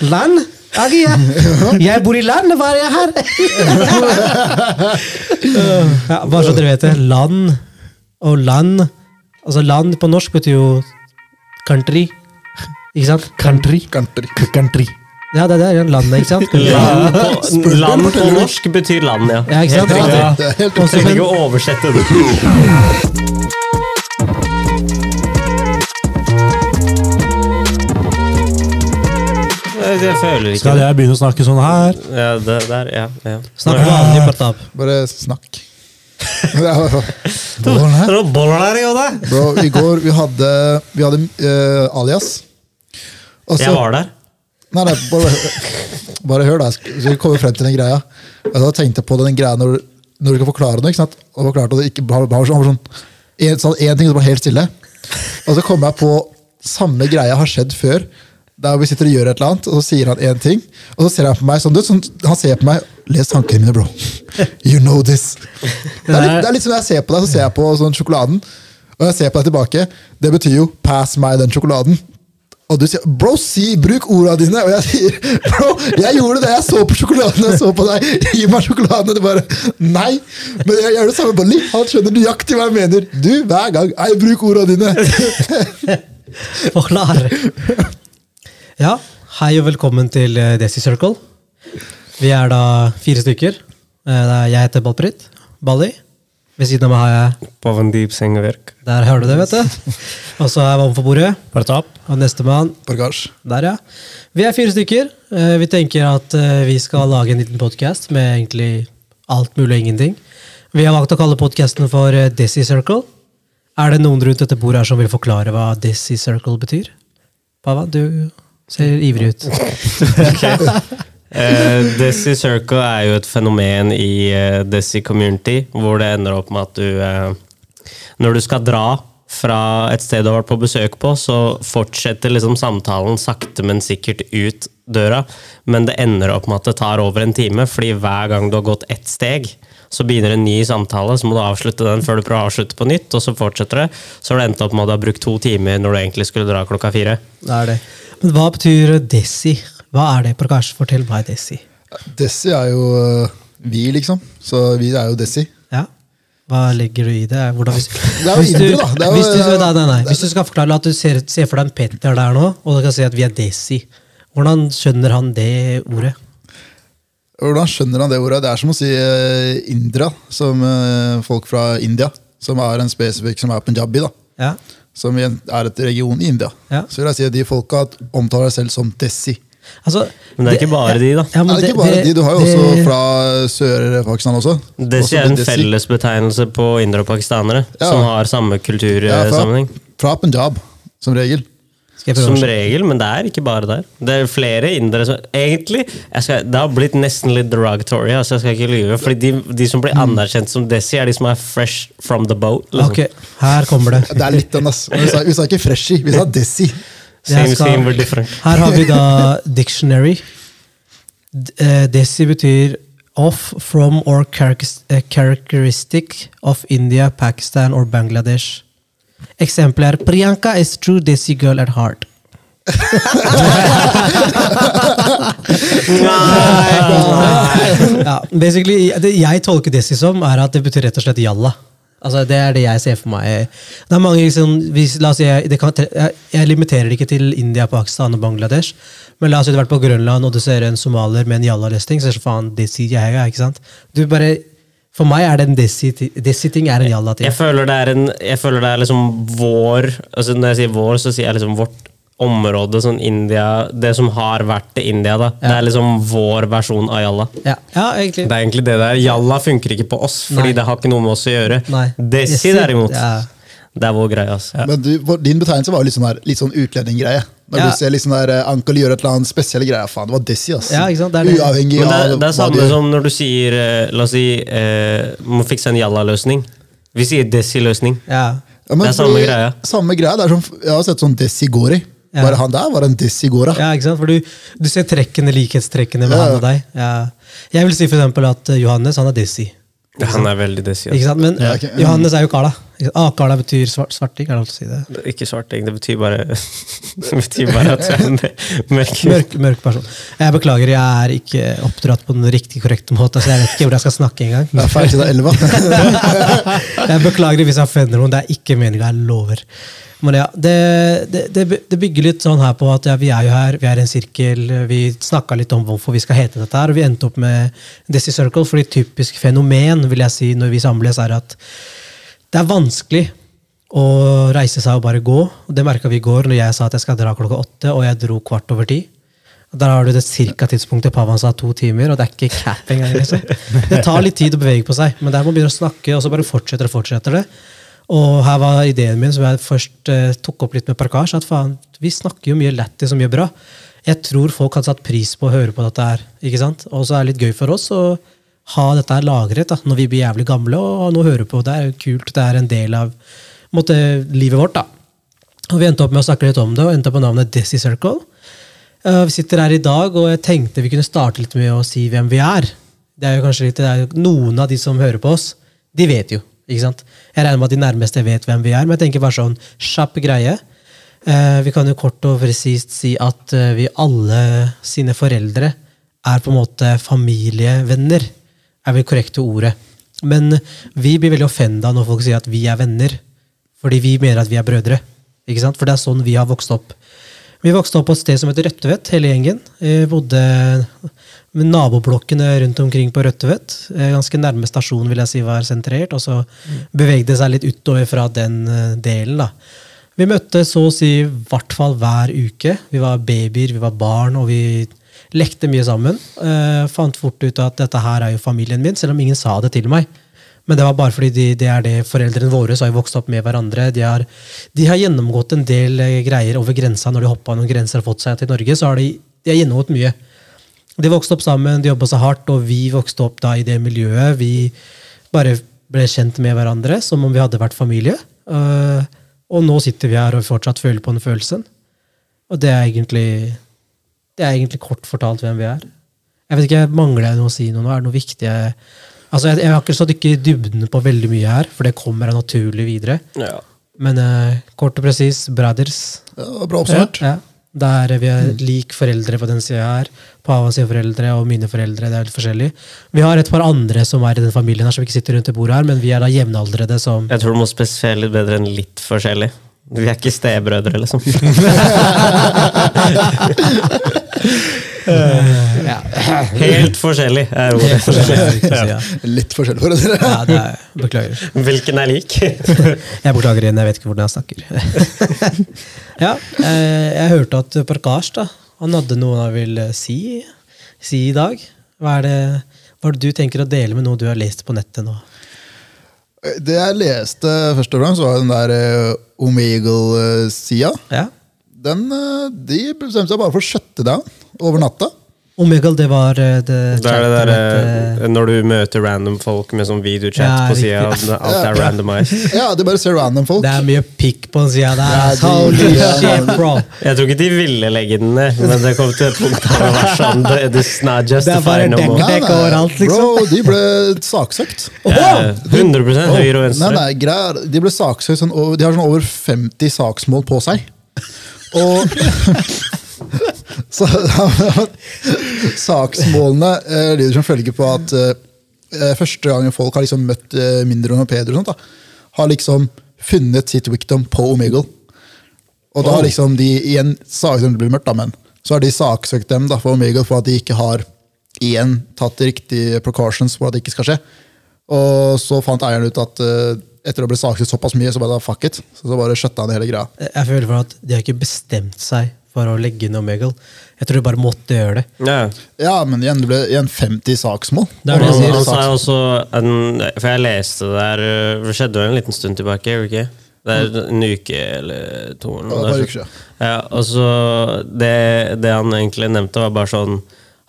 Land? Agi, jeg, jeg bor i land, hva er jeg her? ja, bare så dere vet det. Land og land Altså land på norsk betyr jo country. Ikke sant? Country. Country. country. Ja, det er det. Landet, ikke sant? Land på, land på norsk betyr land, ja. Ja, ikke sant? Helt riktig. Ja. Er Trenger ikke å oversette det. Jeg føler ikke Skal jeg begynne å snakke sånn her? Ja, det der, ja, ja. Snakk vanlig, Partap. Bare snakk. Er boller der, jo! Bro, i går vi hadde, vi hadde uh, alias. Også, Jeg var der. Nei, nei, bare, bare hør, da. Så vi kommer frem til den greia. Jeg da tenkte på den greia når, når du kan forklare noe. ikke sant? Og forklarte det ikke bare, bare sånn, sånn, en, sånn, en ting som var helt stille. Og så kom jeg på samme greia har skjedd før. Der vi sitter og gjør et eller annet, og så sier han én ting. Og så ser han på meg sånn, du, sånn Han ser på meg Les tankene mine, bro. You know this. Det er litt, det er litt som når jeg ser på deg, så ser jeg på sånn sjokoladen. Og jeg ser på deg tilbake. Det betyr jo 'pass meg den sjokoladen'. Og du sier 'bro, si, bruk orda dine'. Og jeg sier 'bro, jeg gjorde det, jeg så på sjokoladen', jeg så på deg, gi meg sjokoladen. Og du bare 'nei'. Men jeg gjør det samme på Lee. Han skjønner nøyaktig hva jeg mener. Du, hver gang. Ei, bruk orda dine. Forklar. Ja, hei og velkommen til eh, Desi Circle. Vi er da fire stykker. Eh, Jeg heter Balprit. Bali. Ved siden av meg har jeg Pavandeep Sengeverk. Der hører du det, vet du. Og så er jeg ovenfor bordet. Bare ta opp. Og nestemann Der, ja. Vi er fire stykker. Eh, Vi tenker at vi skal lage en liten podkast med egentlig alt mulig og ingenting. Vi har valgt å kalle podkasten for Desi Circle. Er det noen rundt dette bordet her som vil forklare hva Desi Circle betyr? Pava, du ser ivrig ut. Eh, Desi Circle er jo et fenomen i eh, Desi community, hvor det ender opp med at du eh, Når du skal dra fra et sted du har vært på besøk på, så fortsetter liksom samtalen sakte, men sikkert ut døra. Men det ender opp med at det tar over en time, fordi hver gang du har gått ett steg, så begynner en ny samtale, så må du avslutte den før du prøver å avslutte på nytt, og så fortsetter det. Så har det endt opp med at du har brukt to timer når du egentlig skulle dra klokka fire. Det er det. Men hva betyr Desi? Hva er det? Prakash, fortell hva er Desi. Desi er jo øh, vi, liksom. Så vi er jo Desi. Ja? Hva legger du i det? Hvordan, hvis, Det er jo indre, da. Jo- hvis, du, nei, nei, nei. hvis du skal forklare at du ser, ser for deg en Petter der nå, og du kan si at vi er Desi, hvordan skjønner han det ordet? Hvordan skjønner han det ordet? Det er som å si uh, Indra, som øh, folk fra India. Som er en spesifikk som er punjabi, da. Ja? Som i en- er et region i India. Ja. Så vil jeg si at de folka omtaler seg selv som Desi. Altså, Men det er ikke bare de, da. Ja, men er det ikke bare det- de, Du har jo det- også fra Sør-Pakistan også. Desi Også er en Desi. fellesbetegnelse på indre og pakistanere Ja. som har samme Ja, fra, kultursammenheng. fra Punjab, som regel. Som regel, men det er ikke bare der. Det er flere indere som Egentlig, jeg skal, det har blitt nesten litt derogatory, altså jeg skal ikke lyve. Fordi de, de som blir anerkjent som Desi, er de som er fresh from the boat. Liksom. Ok, her kommer det. Det er litt den, ass. Vi sa, vi sa ikke freshy, vi sa Desi. Same, skal- same, we're different. Her har vi da dictionary. Eh, Desi betyr off from or eh, characteristic of India, Pakistan or Bangladesh. Eksempel er Priyanka is true Desi girl at heart. ja, basically, det jeg tolker Desi som, er at det betyr rett og slett jalla. Altså, det er det jeg ser for meg. Det er mange liksom, hvis, la oss si, jeg, det kan, jeg, jeg limiterer det ikke til India, Pakistan og Bangladesh. Men la oss si du har vært på Grønland og du ser en somalier med en jalla-lesting. Så er det faen, Desi jeg er, ikke sant? Du bare, for meg er det en Desi-ting Desi er en jalla-ting. Jeg føler det er, en, jeg føler det er liksom vår altså Når jeg sier vår, så sier jeg liksom vårt område, sånn India Det som har vært det India, da. Det er liksom vår versjon av jalla. Ja, ja. Det er egentlig det der. Jalla funker ikke på oss, fordi Nei. det har ikke noe med oss å gjøre. Nei. Desi, derimot, ja. Det er vår greie. Altså. Men du, din betegnelse var jo litt sånn, der, litt sånn utlendinggreie. Når Ja. du ser litt sånn der, eh, Ankel gjør et eller annet spesielle greier. Faen, det var Desi, ass. Ja, ikke sant, det er det. Uavhengig Men det, er- av det er samme du som når du sier eh, La oss si eh, må fikse en jalla-løsning. Vi sier Desi-løsning. Ja. Ja, men Det er samme fordi- greia. Samme greia. Det er som, jeg har sett sånn Desi Gori. Ja. Bare han der var en Desi Gora. Ja, ikke sant? For du, du ser trekkene, likhetstrekkene med Ja, han og deg. Ja. Jeg vil si for eksempel at eh, Johannes han er Desi. Han er veldig Desi. Ikke sant? Men Ja, ok. Johannes er jo Kala. Ah, Akala betyr svart, svarting, er det lov til å si det? Det er Ikke svarting, det betyr bare Det betyr bare at jeg er mørk Mørk, mørk person. Jeg beklager, jeg er ikke oppdratt på den riktig korrekte måten, så jeg vet ikke hvor jeg skal snakke engang. Jeg beklager hvis jeg offender noen, det er ikke meninga, jeg lover. Ja, det, det, det, bygger litt sånn her på at ja, vi er jo her, vi er en sirkel, vi snakka litt om hvorfor vi skal hete dette her, og vi endte opp med Desi Circle, fordi typisk fenomen vil jeg si, når vi samles, er at det er vanskelig å reise seg og bare gå. Og det merka vi i går når jeg sa at jeg skal dra klokka åtte, og jeg dro kvart over ti. Der har du det cirka tidspunktet Pavan sa to timer, og det er ikke cap engang. Liksom. Det tar litt tid å bevege på seg, men der må man begynne å snakke, og så bare fortsetter og fortsetter det. Og her var ideen min, som jeg først eh, tok opp litt med Parkasj, at faen, vi snakker jo mye lættis og mye bra. Jeg tror folk hadde satt pris på å høre på dette her. ikke sant? Og så er det litt gøy for oss å ha dette her lagret da, når vi blir jævlig gamle og nå noe å høre på. Det er jo kult. Det er en del av måtte, livet vårt. da. Og Vi endte opp med å snakke litt om det, og endte opp med navnet Desi Circle. Uh, vi sitter her i dag, og jeg tenkte vi kunne starte litt med å si hvem vi er. Det er jo kanskje litt, Noen av de som hører på oss, de vet jo. Ikke sant? Jeg regner med at de nærmeste vet hvem vi er, men jeg tenker bare sånn kjapp greie. Eh, vi kan jo kort og presist si at eh, vi alle sine foreldre er på en måte familievenner, er vel korrekte ordet. Men vi blir veldig offenda når folk sier at vi er venner, fordi vi mener at vi er brødre. Ikke sant? For det er sånn vi har vokst opp. Vi vokste opp på et sted som heter Rødtvet, hele gjengen. Vi bodde naboblokkene rundt omkring på Rødtvet. Eh, Ganske nærme stasjonen vil jeg si var sentrert, og så bevegde det seg litt utover fra den eh, delen. da. Vi møttes så å si i hvert fall hver uke. Vi var babyer, vi var barn, og vi lekte mye sammen. Uh, fant fort ut at dette her er jo familien min, selv om ingen sa det til meg. Men det var bare fordi de, det er det foreldrene våre som har vokst opp med hverandre. De har, de har gjennomgått en del greier over grensa når de hoppa noen grenser og fått seg til Norge. så har de, de har gjennomgått mye. De vokste opp sammen, de jobba så hardt, og vi vokste opp da i det miljøet. Vi bare ble kjent med hverandre som om vi hadde vært familie. Eh, og nå sitter vi her og fortsatt føler på den følelsen. Og det er egentlig det er egentlig kort fortalt hvem vi er. Jeg vet ikke, Mangler jeg noe å si noe nå? Er det noe viktig? Altså, jeg, jeg har ikke stått ikke i dybden på veldig mye her, for det kommer naturlig videre. Ja. Men uh, kort og presis, brothers. Ja, bra oppsummert. Ja, Der er vi er lik foreldre på den sida her. Pava sine foreldre og mine foreldre. det er litt forskjellig. Vi har et par andre som er i den familien her, som ikke sitter rundt det bordet her, men vi er da jevnaldrende som Jeg tror du må spesifisere litt bedre enn litt forskjellig. Vi er ikke stebrødre, liksom. Helt forskjellig er ordet. Helt forskjellig, ja. Litt forskjellig for dere. Ja, det er, beklager. Hvilken er lik? Jeg beklager igjen, jeg vet ikke hvordan jeg snakker. ja, eh, jeg hørte at Parkash da, han hadde noe han ville si, si i dag. Hva er, det, hva er det du tenker å dele med noe du har lest på nettet nå? Det jeg leste først og fremst, var den der uh, Omegle-sida. Ja? Den, eh, De bestemte seg bare for å shutte down over natta. Omegle, det var eh, det Det er det der, chat-nettet. eh, når du møter random folk med sånn videochat Ja, på sida, alt er randomized. Ja, du bare ser random folk. Det er mye pikk på sida der. Ja, de- Holy shit, bro! Jeg tror ikke de ville legge den ned, men det kom til et punkt der det var sånn det- It's not Det er bare dekkdekk overalt, liksom. Bro, de ble saksøkt. Ja, 100 høyre og venstre. nei, nei, De ble saksøkt sånn, De har sånn over 50 saksmål på seg. Og så, Saksmålene uh, lyder som følger på at uh, første gangen folk har liksom møtt eh, mindre Peder, og sånt, da, har liksom funnet sitt victim på Omegle. Og da har liksom de igjen saksøkt det blir mørkt, da, men så har de saksøkt dem da, for Omegle for at de ikke har igjen tatt riktige precautions for at det ikke skal skje. Og så fant eieren ut at uh, etter å bli saksøkt såpass mye, så bare da, fuck it. Så, så bare skjøtta han hele greia. Jeg føler for at de har ikke bestemt seg for å legge inn Omegle. Jeg tror du bare måtte gjøre det. Ja. Ja, men igjen, det ble igjen 50 saksmål. Det er det jeg sier. han sa jo også en, For jeg leste det der øh, Det skjedde jo en liten stund tilbake, gjorde det ikke? Det er en uke eller to. Eller Ja, det var der. Ja, og så det, det han egentlig nevnte, var bare sånn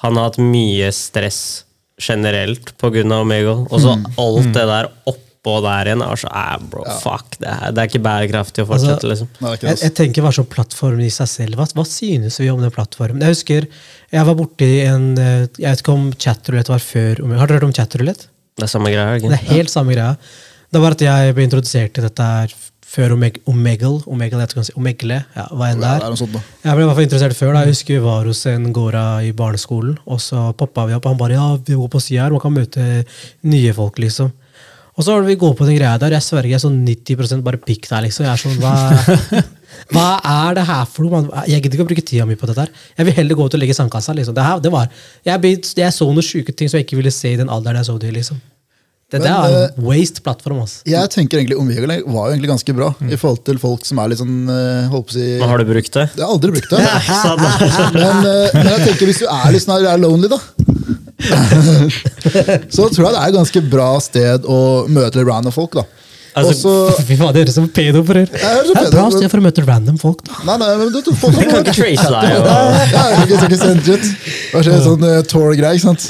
Han har hatt mye stress generelt pga. Omegle. Og så alt det der oppå der igjen Altså, så eh, bro, fuck. Det er, det er ikke bærekraftig å fortsette, Altså, liksom. Nei, Jeg, jeg tenker bare sånn plattformen i seg selv. Hva, hva synes vi om den plattformen? Jeg husker jeg var borti en eh, Jeg vet ikke om chatrulett var før Om, Har dere hørt om chatrulett? Det er samme greia. Ikke? Det er helt samme greia. Det var at jeg ble introdusert til dette her før Omeg Omegle. Omegle, jeg hva sier. Omegle, ja, hva enn det er. sånt. Jeg ble i hvert fall interessert før. da. Jeg husker vi var hos en gårda i barneskolen, og så poppa vi opp. og Han bare ja, vi går på sida her, man kan møte nye folk, liksom. Og så var vi går på den greia der. Jeg sverger, jeg er sånn 90% bare pikk der, liksom. Jeg er sånn, hva, hva er det her for noe? man? Jeg gidder ikke å bruke tida mi på dette her. Jeg vil heller gå ut og legge i sandkassa. liksom. Det her, det var, jeg, ble, jeg så noen sjuke ting som jeg ikke ville se i den alderen jeg så det i. liksom. Det, der Men, er eh, en waste plattform. Altså. Jeg tenker egentlig Omegle var jo egentlig ganske bra i forhold til folk som er litt sånn eh, holdt på å si Men Har du brukt det? Jeg har aldri brukt det. Men, eh, men jeg tenker hvis du er litt sånn her, er lonely, da Så tror jeg det er et ganske bra sted å møte litt random folk. da Altså, Også, Fy faen, det høres ut som pedo for dere. Jeg høres ut som Det er et bra sted for å møte random folk. da. Nei, nei, men du, du, folk, du kan ikke trace deg. Og... Ja, jeg skal ikke sende ut. Hva skjer, sånn uh, tour-greie, ikke sant?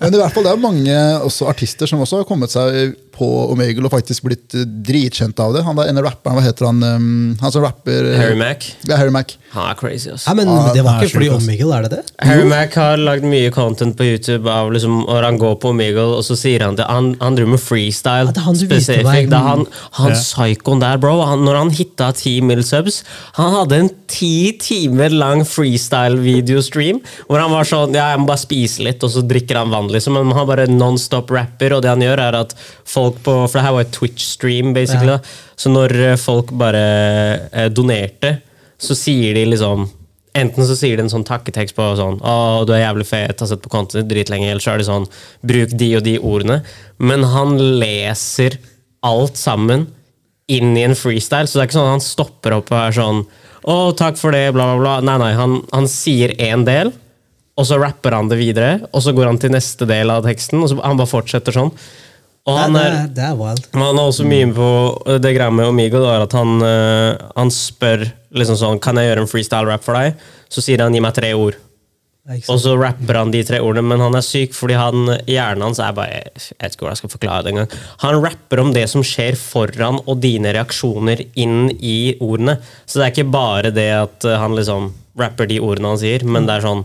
Men i hvert fall, det er mange også artister som også har kommet seg på Omegle og faktisk blitt eh, dritkjent av det. Han der ene rapperen, hva heter han? Um, han som rapper eh, Harry Mack. Ja, Harry Mack. Han er crazy, også. Ja, men Ah, det var ikke fordi. Omegle, er det det? Harry Mack har lagd mye content på YouTube av liksom, når han går på Omegle, og så sier han det. Han, han driver med freestyle. Ja, det er han du viste spesifikt. meg. Det er han, han Ja. psykoen der, bro. Han, når han hitta 10 mil subs, han hadde en ti timer lang freestyle-videostream hvor han var sånn Ja, jeg må bare spise litt, og så drikker han vann, liksom. Men han bare non-stop rapper, og det han gjør, er at folk på For det her var et Twitch-stream, basically. Ja. Så når eh, folk bare eh, donerte, så sier de liksom Enten så sier de en sånn takketekst på sånn Å, du er jævlig fet, har sett på kontoen dritlenge. Eller så er det sånn Bruk de og de ordene. Men han leser alt sammen inn i en freestyle, så det er ikke sånn han stopper opp og er sånn Å, takk for det, bla, bla, bla. Nei, nei, han, han sier én del, og så rapper han det videre, og så går han til neste del av teksten, og så han bare fortsetter sånn. Og Det, er, det, er, det er wild. han er også mye på det greia med Omigo. Da, at han, eh, han spør liksom sånn Kan jeg gjøre en freestyle-rap for deg? Så sier han gi meg tre ord. Og så rapper han de tre ordene, men han er syk fordi han, hjernen hans er bare Jeg vet ikke hvordan jeg skal forklare det engang. Han rapper om det som skjer foran og dine reaksjoner inn i ordene. Så det er ikke bare det at eh, han liksom rapper de ordene han sier, men det er sånn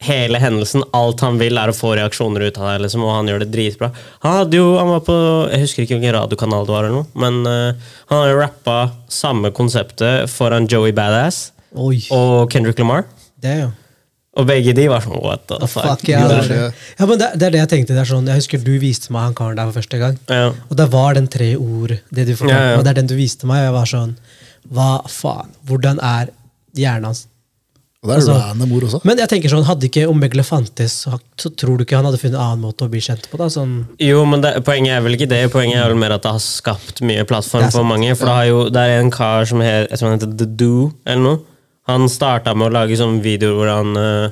Hele hendelsen, alt han vil, er å få reaksjoner ut av deg, liksom, og han gjør det dritbra. Han hadde jo, han var på Jeg husker ikke hvilken radiokanal det var, eller noe, men uh, han har jo rappa samme konseptet foran Joey Badass Oi. og Kendrick Lamar. Det, jo Og begge de var sånn what the fuck. Fuck, ja, det det, er er det. ja, men det, det er det jeg tenkte. Det er sånn, jeg husker du viste meg han karen der for første gang. Ja. Og det var den tre ord, det du fortalte Ja, ja. meg. Det er den du viste meg. Og jeg var sånn Hva faen? Hvordan er hjernen hans? Og det er Altså- random ord også. Men jeg tenker sånn, hadde ikke Omegle fantes, så, så tror du ikke han hadde funnet en annen måte å bli kjent på? da? Sånn, Jo, men det, Poenget er vel ikke det. Poenget er vel mer at det har skapt mye plattform for mange. For det, har jo, det er en kar som heter, jeg tror han heter The Do, eller noe. Han starta med å lage sånne videoer hvor han uh,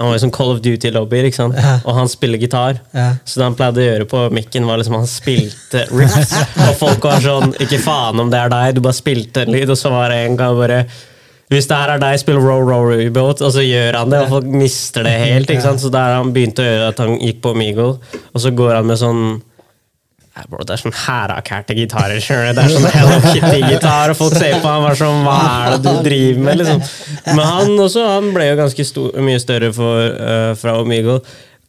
Han var i sånn Call of Duty-lobbyer, ikke sant? Ja. og han spiller gitar. Ja. Så det han pleide å gjøre på mikken, var liksom han spilte riffs. og folk var sånn Ikke faen om det er deg, du bare spilte en lyd, og så var det en gang bare hvis det her er deg, spill row row rowboat, og så gjør han det, og folk mister det helt. ikke sant? Så der han begynte å gjøre at han gikk på Omegle, og så går han med sånn bro, Det er sånn hærakærte gitarer. Det er sånn Hello Kitty-gitar, og folk ser på han bare sånn Hva er det du driver med? liksom? Men han også, han ble jo ganske stor, mye større for, uh, fra Omegle.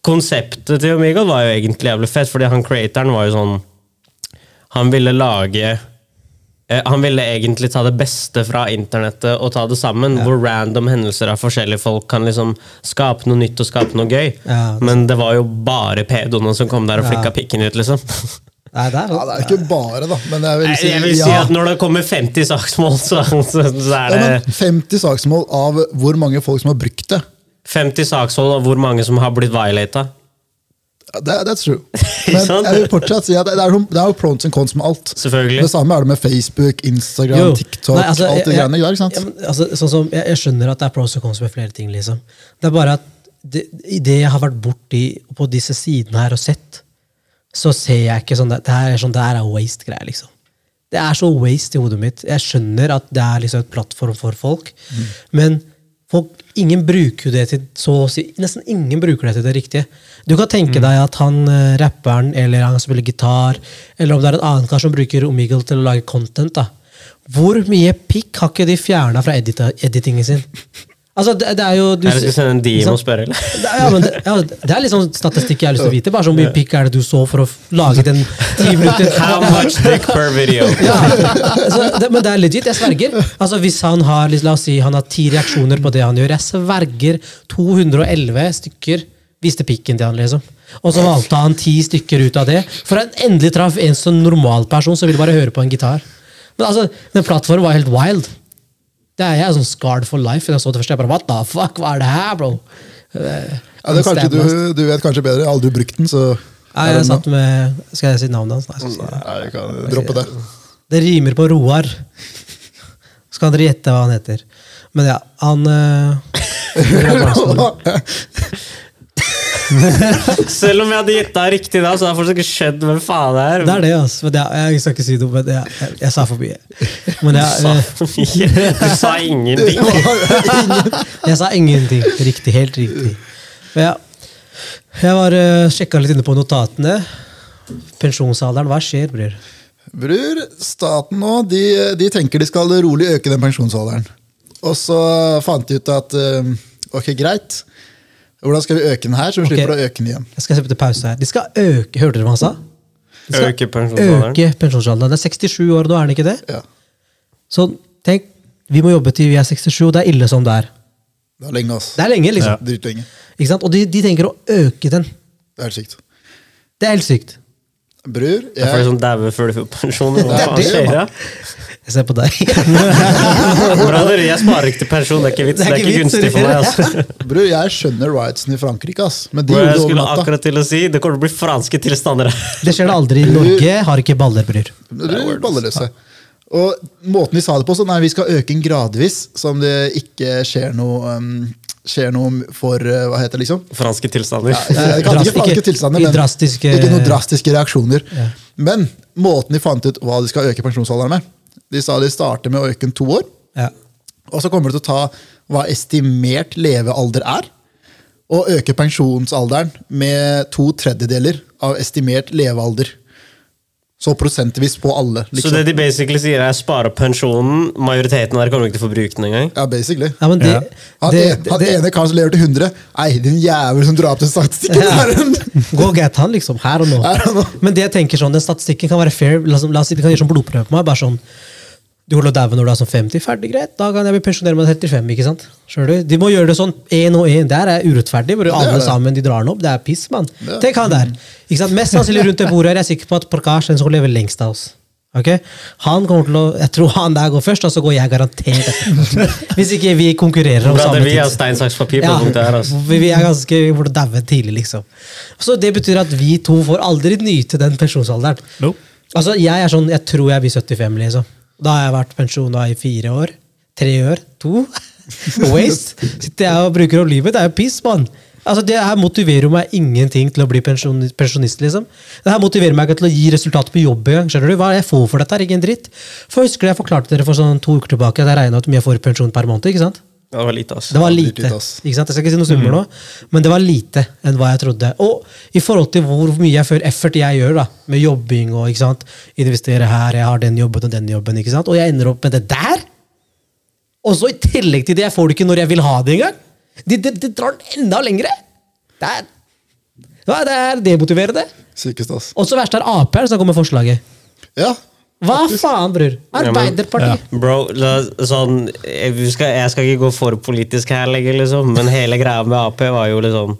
Konseptet til Omegle var jo egentlig jævlig fett, fordi han creatoren var jo sånn Han ville lage han ville egentlig ta det beste fra internettet og ta det sammen. Hvor random hendelser av forskjellige folk kan liksom skape noe nytt og skape noe gøy. Ja, det Men det var jo bare pedoene som kom der og flikka Ja. pikken ut, liksom. nei, det er Ja, det er ikke bare, da. Men jeg vil si, Jeg vil si ja. at når det kommer 50 saksmål, så, så, så er det men 50 saksmål av hvor mange folk som har brukt det. 50 saksmål av hvor mange som har blitt violata. Det, that's true. Men jeg vil fortsatt si at det er, det er jo pros and cons med alt. Selvfølgelig. Det samme er det med Facebook, Instagram, Jo. TikTok, Nei, altså, alt det jeg- greiene der. ikke sant? Jeg, altså, sånn som, jeg, jeg skjønner at det er pros og cons med flere ting. liksom. Det er bare at det, det jeg har vært borti på disse sidene her og sett, så ser jeg ikke sånn Det, det her er sånn, det her er waste-greier, liksom. Det er så waste i hodet mitt. Jeg skjønner at det er liksom et plattform for folk, men folk, ingen bruker det til så å si, Nesten ingen bruker det til det riktige. Du kan tenke deg at han eh, rapperen eller han spiller gitar, eller om det er en annen kar som bruker Omegle til å lage content. da. Hvor mye pikk har ikke de fjerna fra edita, editingen sin? Altså, det, det er jo du, Jeg skal sende en DM og spørre, eller? er- ja, men det, ja, det er litt sånn statistikk jeg har lyst til å vite. Bare så mye pikk er det du så for å lage den ti minutter How much dick per video? ja, altså, det, Men det er legit, jeg sverger. Altså Hvis han har la oss si, han har ti reaksjoner på det han gjør, jeg sverger 211 stykker viste pikken til han, liksom. Og så valgte han ti stykker ut av det. For han endelig traff en sånn normal person som ville bare høre på en gitar. Men altså, den plattformen var helt wild. Det er jeg sånn scarred for life. Jeg så det første, jeg bare, what the fuck, hva er det her, bro? Ja, det kanskje du, du vet kanskje bedre. Jeg har aldri brukt den, så Nei, jeg satt med Skal jeg si navnet hans? Nei, jeg Nei, jeg kan droppe det. Det rimer på Roar. Så kan dere gjette hva han heter. Men ja, han eh, Selv om jeg hadde deg riktig da, så har jeg fortsatt ikke skjønt hvem faen det er. Det er det, altså. Men det, jeg skal ikke si noe, men jeg, jeg, jeg sa for mye. Men Du jeg, sa eh, for mye. Du sa ingenting. jeg sa ingenting. Riktig, helt riktig. Men ja, jeg var uh, sjekka litt inne på notatene. Pensjonsalderen, hva skjer, bror? Bror, staten nå, de, de tenker de skal rolig øke den pensjonsalderen. Og så fant de ut at uh, ok, greit. Hvordan skal vi øke den her, så vi okay. slipper å øke den igjen? Jeg skal sette på pause her. De skal øke Hørte dere hva han sa? De skal Øke pensjonsalderen. Øke pensjonsalderen. Det er 67 år nå, er den ikke det? Ja, Så tenk, vi må jobbe til vi er 67, og det er ille som det er. Det er lenge, ass. Det er lenge, liksom. Dritlenge. Ikke sant? Og de, de tenker å øke den. Det er helt sykt. Det er helt sykt. Bror, Det er folk jeg, som dauer før de får pensjon. Hva faen skjer da? Jeg ser på deg. Brother, jeg sparer ikke til pensjon. Det er ikke vits. Det Det er ikke gunstig for meg. altså. bror, jeg skjønner rightsen i Frankrike, ass. Men de Bro, jeg skulle akkurat til å si Det kommer til å bli franske tilstander. Det skjer det aldri i Norge. Har ikke baller, bror. Balleløse. Og måten de sa det på, sånn er vi skal øke den gradvis, som det ikke skjer noe, um, skjer noe for uh, Hva heter det, liksom? Franske tilstander. Jeg kan ikke franske tilstander, men drastiske- ikke noen drastiske reaksjoner. Men måten de fant ut hva de skal øke pensjonsalderen med De sa de starter med å øke den to år, Ja. og så kommer de til å ta hva estimert levealder er, og øke pensjonsalderen med to tredjedeler av estimert levealder. Så prosentvis på alle. Så Liksom. det de basically sier, er spare opp pensjonen. Majoriteten der kommer ikke til å få bruke den engang. Ja, basically. Ja, men det, Ja. Han, det, en- han det, ene karen som lever til 100 Nei, din jævel som drar opp den statistikken! Ja. Gå get han, liksom. Her og nå. Her og nå. Men det jeg tenker sånn, den statistikken kan være fair. La oss, la oss si de kan gjøre sånn blodprøve på meg. bare sånn, Du holder daue når du er sånn 50. Ferdig, greit. Da kan jeg bli pensjonert med 35. ikke sant? Skjønner du? De må gjøre det sånn én og én. Der er urettferdig. Hvor alle det. sammen de drar den opp. Det er piss, mann. Tenk han der. Ikke sant? Mest sannsynlig rundt det bordet her, jeg er sikker på at Parkash er den som lever lengst av oss. Ok? Han kommer til å, Jeg tror han der går først, og så går jeg garantert etter. Hvis ikke vi konkurrerer om samme samme vi har tid. stein, saks, papir på Ja, her. Altså. vi vi er ganske vi burde daue tidlig, liksom. Så det betyr at vi to får aldri nyte den pensjonsalderen. No. Altså, Jeg er sånn, jeg tror jeg blir 75, liksom. Da har jeg vært pensjona i fire år. Tre år. To. Waste. Sitter jeg og bruker opp livet. Det er jo piss, mann. Altså, Det her motiverer meg ingenting til å bli pensjonist. liksom. Det her motiverer meg ikke til å gi resultater på jobb engang. Skjønner du? Hva er jeg får for dette? her? Ikke dritt. For husker jeg forklarte dere for sånn to uker tilbake at jeg regna ut hvor mye jeg får i pensjon per måned? ikke sant? Det var lite, ass. Det var lite. Ikke sant? Jeg skal ikke si noe summer nå, men det var lite enn hva jeg trodde. Og i forhold til hvor mye jeg føler effort jeg gjør da, med jobbing og ikke sant? investere her, jeg har den jobben og den jobben, ikke sant? og jeg ender opp med det der! Og så i tillegg til det, jeg får det ikke når jeg vil ha det engang! Det de, de drar den enda lengre! Det er, det er demotiverende. Sykest, ass. Og så verst er Ap her som kommer med forslaget. Ja. Hva faen, bror? Arbeiderpartiet. Bro, la, sånn, jeg, skal, jeg skal ikke gå for politisk her lenger, liksom, men hele greia med Ap var jo liksom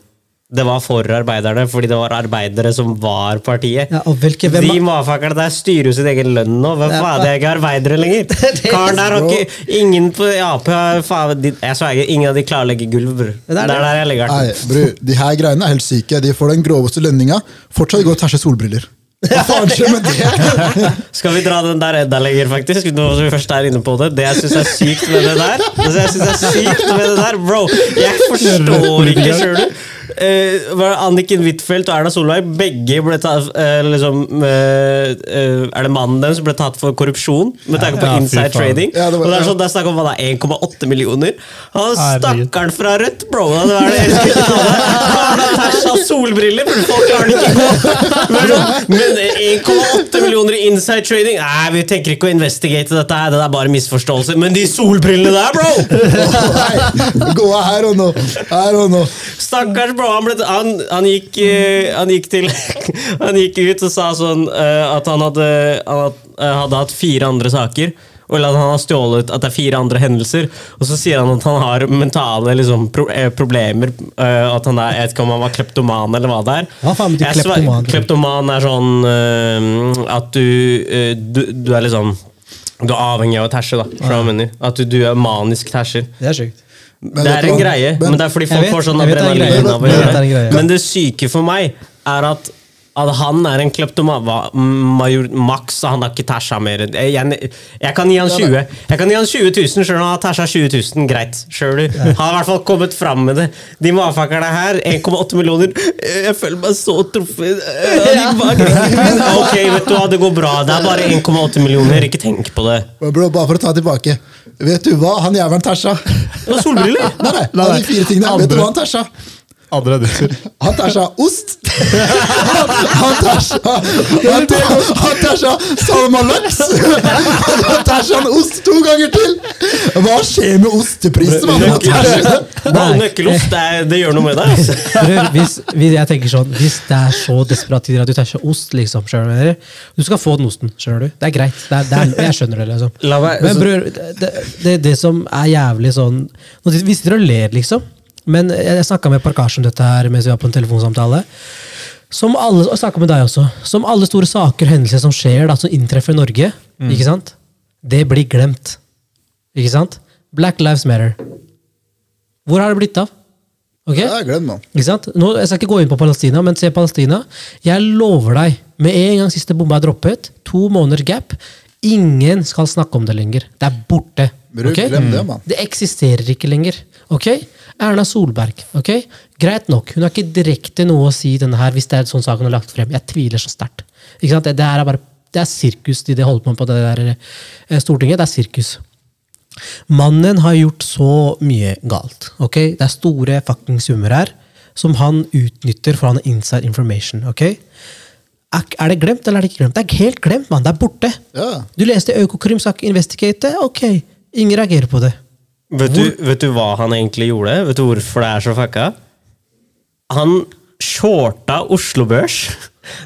Det var for arbeiderne, fordi det var arbeidere som var partiet. Ja, og hvilke, hvem, De motherfuckerne der styrer jo sin egen lønn nå. Hvem Ja, faen, det er ikke arbeidere lenger. Karen der har ikke Ingen på Ap faen de- Jeg sverger, ingen av de klarer å legge gulv, bror. Det er er der jeg legger den. De her greiene er helt syke. De får den groveste lønninga. Fortsatt går og tæsjer solbriller. Skal vi dra den der enda lenger, faktisk? Nå som vi først er inne på det. Det jeg syns er sykt med det der Det jeg synes er sykt med det der Bro, jeg forstår ikke, skjønner du? Eh, var det Anniken Huitfeldt og Erna Solberg begge ble tatt uh, liksom, uh, Er det mannen deres som ble tatt for korrupsjon med tanke på Ja, inside trading? Ja, det var- og det er sånn, det er snakk om hva det er, 1,8 millioner. Han Stakkaren fra Rødt, bro! Det er det har tæsja solbriller, for folk klarer den ikke gå. Men sånn, 1,8 millioner i inside trading Nei, vi tenker ikke å investigate dette, her, det er bare misforståelser. Men de solbrillene der, bro! Nei, gå her og nå. Her og nå. Stakkars bro, han, ble, han, han, gikk, eh, han gikk til Han gikk ut og sa sånn eh, at han hadde, han eh, hadde hatt fire andre saker. Eller at han har stjålet at det er fire andre hendelser. Og så sier han at han har mentale liksom, pro, problemer. at han er, Jeg vet ikke om han var kleptoman eller hva det er. Hva faen betyr kleptoman? Kleptoman er sånn at du, du Du er liksom Du er avhengig av å tæsje, da. hva? At du, du er manisk tæsjer. Det er sjukt. Men Det er en greie, Men- men det er fordi folk vet- får sånn er adrenalin av å gjøre det. Men det syke for meg er at at han er en kleptomajor maks, og han har ikke tæsja mer. Jeg, jeg, jeg kan gi han 20 Jeg kan gi han 20 000, selv om han har tæsja 20 000. Greit. Sjøl du? Han har i hvert fall kommet fram med det. De mafakkerne her, 1,8 millioner Jeg føler meg så truffet. Ok, vet du hva, det går bra. Det er bare 1,8 millioner. Ikke tenk på det. Bro, bare for å ta tilbake. Vet du hva han jævelen tæsja? Det var solbriller! Nei, nei, av de fire tingene. Vet hva han tæsja? seg. Ost. Han, han tæsja Han, tar, han tæsja salmalaks. Han tæsja en ost to ganger til! Hva skjer med osteprisen? Nøkkelost, det, det gjør noe med deg. Altså. Bror, hvis, hvis jeg tenker sånn Hvis det er så desperat tider at du tæsjer ost, liksom, skjønner du? Du skal få den osten, skjønner du? Det er greit. Det er, det er, jeg skjønner det, liksom. Men bror, det, det, det som er jævlig sånn hvis dere Vi sitter og ler, liksom. Men jeg, jeg snakka med Parkash om dette her mens vi var på en telefonsamtale. Som alle, og snakket med deg også. Som alle store saker og hendelser som skjer, da, som inntreffer i Norge, ikke sant? det blir glemt. Ikke sant? Black Lives Matter. Hvor har det blitt av? Det Ja, glem det. Ikke sant? Nå, jeg skal ikke gå inn på Palestina, men se Palestina. Jeg lover deg, med en gang siste bomba er droppet, to måneder gap, ingen skal snakke om det lenger. Det er borte. Bror, okay? det, mann. Det eksisterer ikke lenger. Ok? Erna Solberg. ok? Greit nok, hun har ikke direkte noe å si denne her, hvis det er sånn saken er lagt frem. Jeg tviler så sterkt. Ikke sant? Det, det er bare det er sirkus de, de holder på med på det der eh, Stortinget. Det er sirkus. Mannen har gjort så mye galt. ok? Det er store fucking summer her som han utnytter for han har inside information. ok? Er, det glemt, eller er det ikke glemt? Det er helt glemt, mann. Det er borte. Ja. Du leste Økokrim sak investigate. Ok, ingen reagerer på det. Vet du, vet du hva han egentlig gjorde? Vet du hvorfor det er så fucka? Han shorta Oslo Børs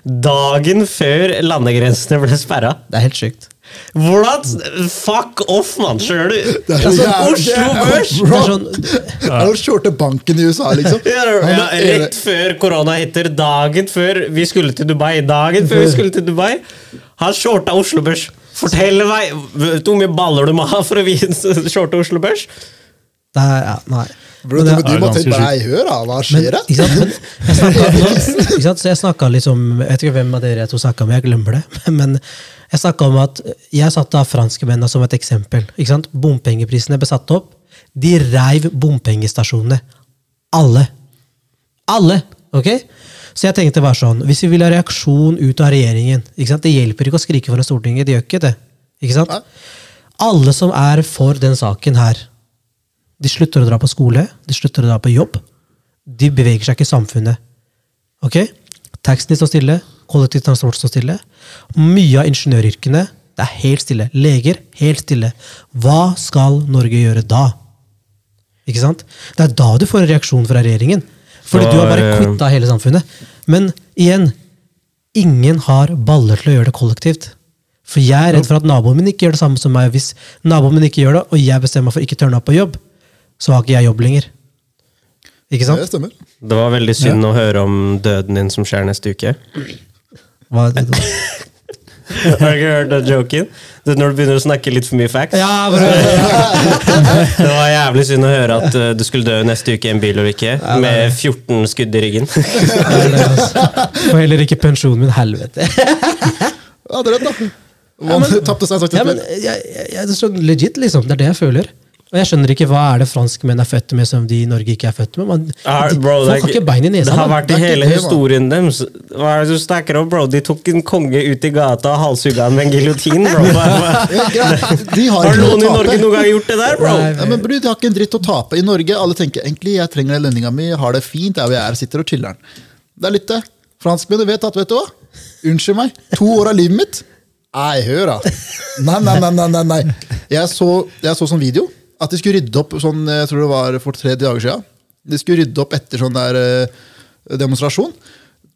dagen før landegrensene ble sperra. Det er helt sykt. Hvordan? Fuck off, mann! Skjønner du? Det er så Altså, Oslo Børs! Er sånn, jo shorte banken i USA, liksom. Ja, ja, rett før korona hitter, dagen før vi skulle til Dubai. Dagen før vi skulle til Dubai. Han shorta Oslo Børs. Fortell meg Vet du hvor mye baller du må ha for å vise shorte Oslo Børs? det er, ja, nei. Bro, Men du, det- du må tenke på deg hør da, hva skjer da? ikke sant? Men jeg sant? Jeg snakka liksom Jeg vet ikke hvem av dere to snakka med, jeg glemmer det. Men jeg snakka om at jeg satte av franskmennene som et eksempel. Ikke sant? Bompengeprisene ble satt opp. De reiv bompengestasjonene. Alle. Alle! ok? Så jeg tenkte bare sånn, Hvis vi vil ha reaksjon ut av regjeringen ikke sant? Det hjelper ikke å skrike foran Stortinget. De gjør ikke det. ikke sant? Alle som er for den saken her, de slutter å dra på skole, de slutter å dra på jobb. De beveger seg ikke i samfunnet. Ok? Taxien står stille, kollektivtransport står stille. Mye av ingeniøryrkene det er helt stille. Leger helt stille. Hva skal Norge gjøre da? Ikke sant? Det er da du får en reaksjon fra regjeringen. Fordi Det du har bare var, eh, quitta hele samfunnet. Men igjen, ingen har baller til å gjøre det kollektivt. For jeg er redd for at naboen min ikke gjør det samme som meg. Hvis naboen min ikke gjør det, og jeg bestemmer meg for ikke å turne opp på jobb, så har ikke jeg jobb lenger. Ikke Det sant? stemmer. Det var veldig synd å høre om døden din som skjer neste uke. Hva er det? Har du ikke hørt den joken? Det er når du begynner å snakke litt for mye facts. Ja, bro. Det var jævlig synd å høre at uh, du skulle dø neste uke i en bilulykke med 14 skudd i ryggen. Det, altså. Og heller ikke pensjonen min, helvete. Ja, det er rett, da. Hva tapte seg sagt Ja, men jeg, jeg, jeg, det er sånn legit, liksom. Det er det jeg føler. Og jeg skjønner ikke hva er det franskmenn er født med som de i Norge ikke er født med. Man, de, bro, er folk har ikke bein i Det har vært i Det hele det, historien deres. Hva er det du snakker om, bro? De tok en konge ut i gata og halshugga han med en giljotin, bro. De har Har noen i Norge noen gang gjort det der, bro? Nei. Ja, men bro, De har ikke en dritt å tape. I Norge alle tenker egentlig jeg trenger den lønninga mi, har det fint, der hvor jeg er, sitter og chiller'n. Det er litt det. Franskmennene vet at vet du hva? Unnskyld meg, to år av livet mitt Nei, hør da. Nei, nei. nei, nei, nei. Jeg, så, jeg så sånn video at de skulle rydde opp sånn, jeg tror det var for tre dager siden. De skulle rydde opp etter sånn der eh, demonstrasjon.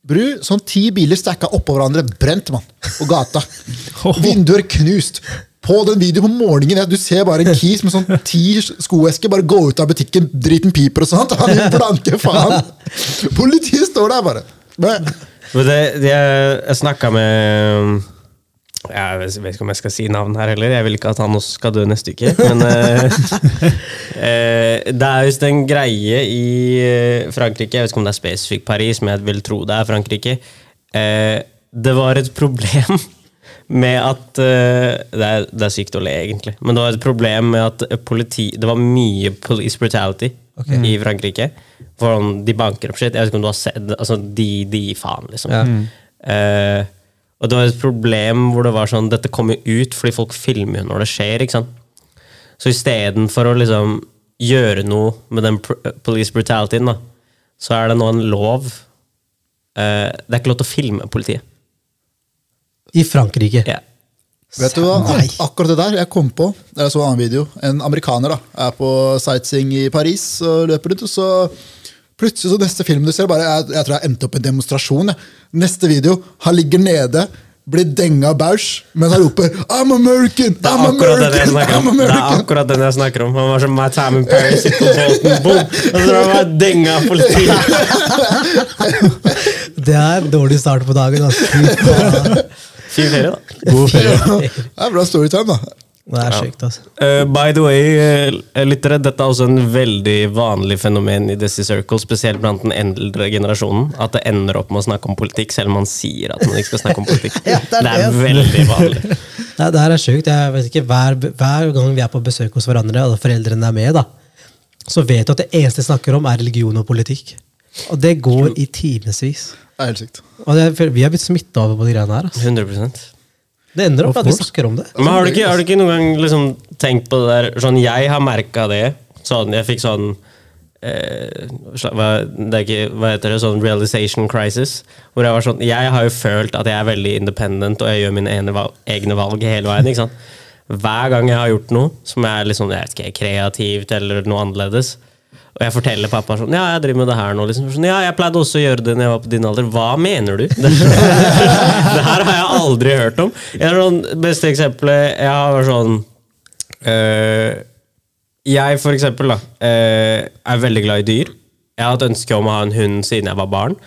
Bru, sånn ti biler stacka oppå hverandre, brent, mann. På gata. Vinduer knust. På den videoen på morgenen, ja, du ser bare en kis med sånn ti skoesker bare gå ut av butikken, driten piper og sånt. Han er blanke faen. Politiet står der bare. Men, Men det, det, jeg snakka med Jeg vet ikke om jeg skal si navn her heller. Jeg vil ikke at han også skal dø neste uke. Men eh, eh, det er visst en greie i eh, Frankrike, jeg vet ikke om det er spesifikt Paris, men jeg vil tro det er Frankrike. Eh, det var et problem med at det, er, det er sykt å le, egentlig. Men det var et problem med at politi Det var mye police brutality i Frankrike. For de banker opp shit. Jeg vet ikke om du har sett altså, De, de faen, liksom. Ja. Eh, og det var et problem hvor det var sånn Dette kommer jo ut fordi folk filmer jo når det skjer. ikke sant? Så istedenfor å liksom gjøre noe med den police brutalityen, da, så er det nå en lov eh, Det er ikke lov til å filme politiet. I Frankrike. Ja. vet du hva? Nei. Akkurat det der jeg kom på, jeg så en annen video. En amerikaner da, er på sightseeing i Paris og løper litt. og så plutselig så neste film du ser, bare, jeg, jeg tror jeg endte opp i en demonstrasjon. Jeg. Neste video, han ligger nede, blir denga bæsj, mens han roper I'm American! Det er I'm American! I'm American!' Det er akkurat den jeg snakker om Han var som My Time in Paris, sitter på boom! Og så var han denga av politiet. Det er en dårlig start på dagen. Altså. Fy. Fin ferie, da. God ferie. Det er bra storytime, da. Det er sykt, altså. Uh, by the way, uh, lyttere, dette er også en veldig vanlig fenomen i Desi Circle, spesielt blant den eldre generasjonen. At det ender opp med å snakke om politikk, selv om man sier at man ikke skal snakke om politikk. Ja, det det, er er veldig vanlig. Nei, det her er sjukt. Jeg vet ikke, hver, hver gang vi er på besøk hos hverandre, og foreldrene er med, da, så vet du at det eneste de snakker om, er religion og politikk. Og det går i timevis. Det er helt sykt. Og det, er- vi har blitt smitta over på de greiene her. Altså. 100 Det ender opp med at vi snakker om det. Men har du ikke, har du ikke noen gang liksom tenkt på det der Sånn, jeg har merka det. Sånn, jeg fikk sånn eh, hva, det er ikke, hva heter det? Sånn realization crisis. Hvor jeg var sånn Jeg har jo følt at jeg er veldig independent, og jeg gjør mine ene val egne valg hele veien. ikke sant? Hver gang jeg har gjort noe som er liksom, jeg vet ikke, kreativt eller noe annerledes, og jeg forteller pappa sånn Ja, jeg driver med det her nå. Liksom. Sånn, ja, jeg pleide også å gjøre det når jeg var på din alder. Hva mener du? Det, her har jeg aldri hørt om. Jeg sånn, beste eksempelet Jeg har sånn øh, Jeg, for eksempel, da, øh, er veldig glad i dyr. Jeg har hatt ønske om å ha en hund siden jeg var barn.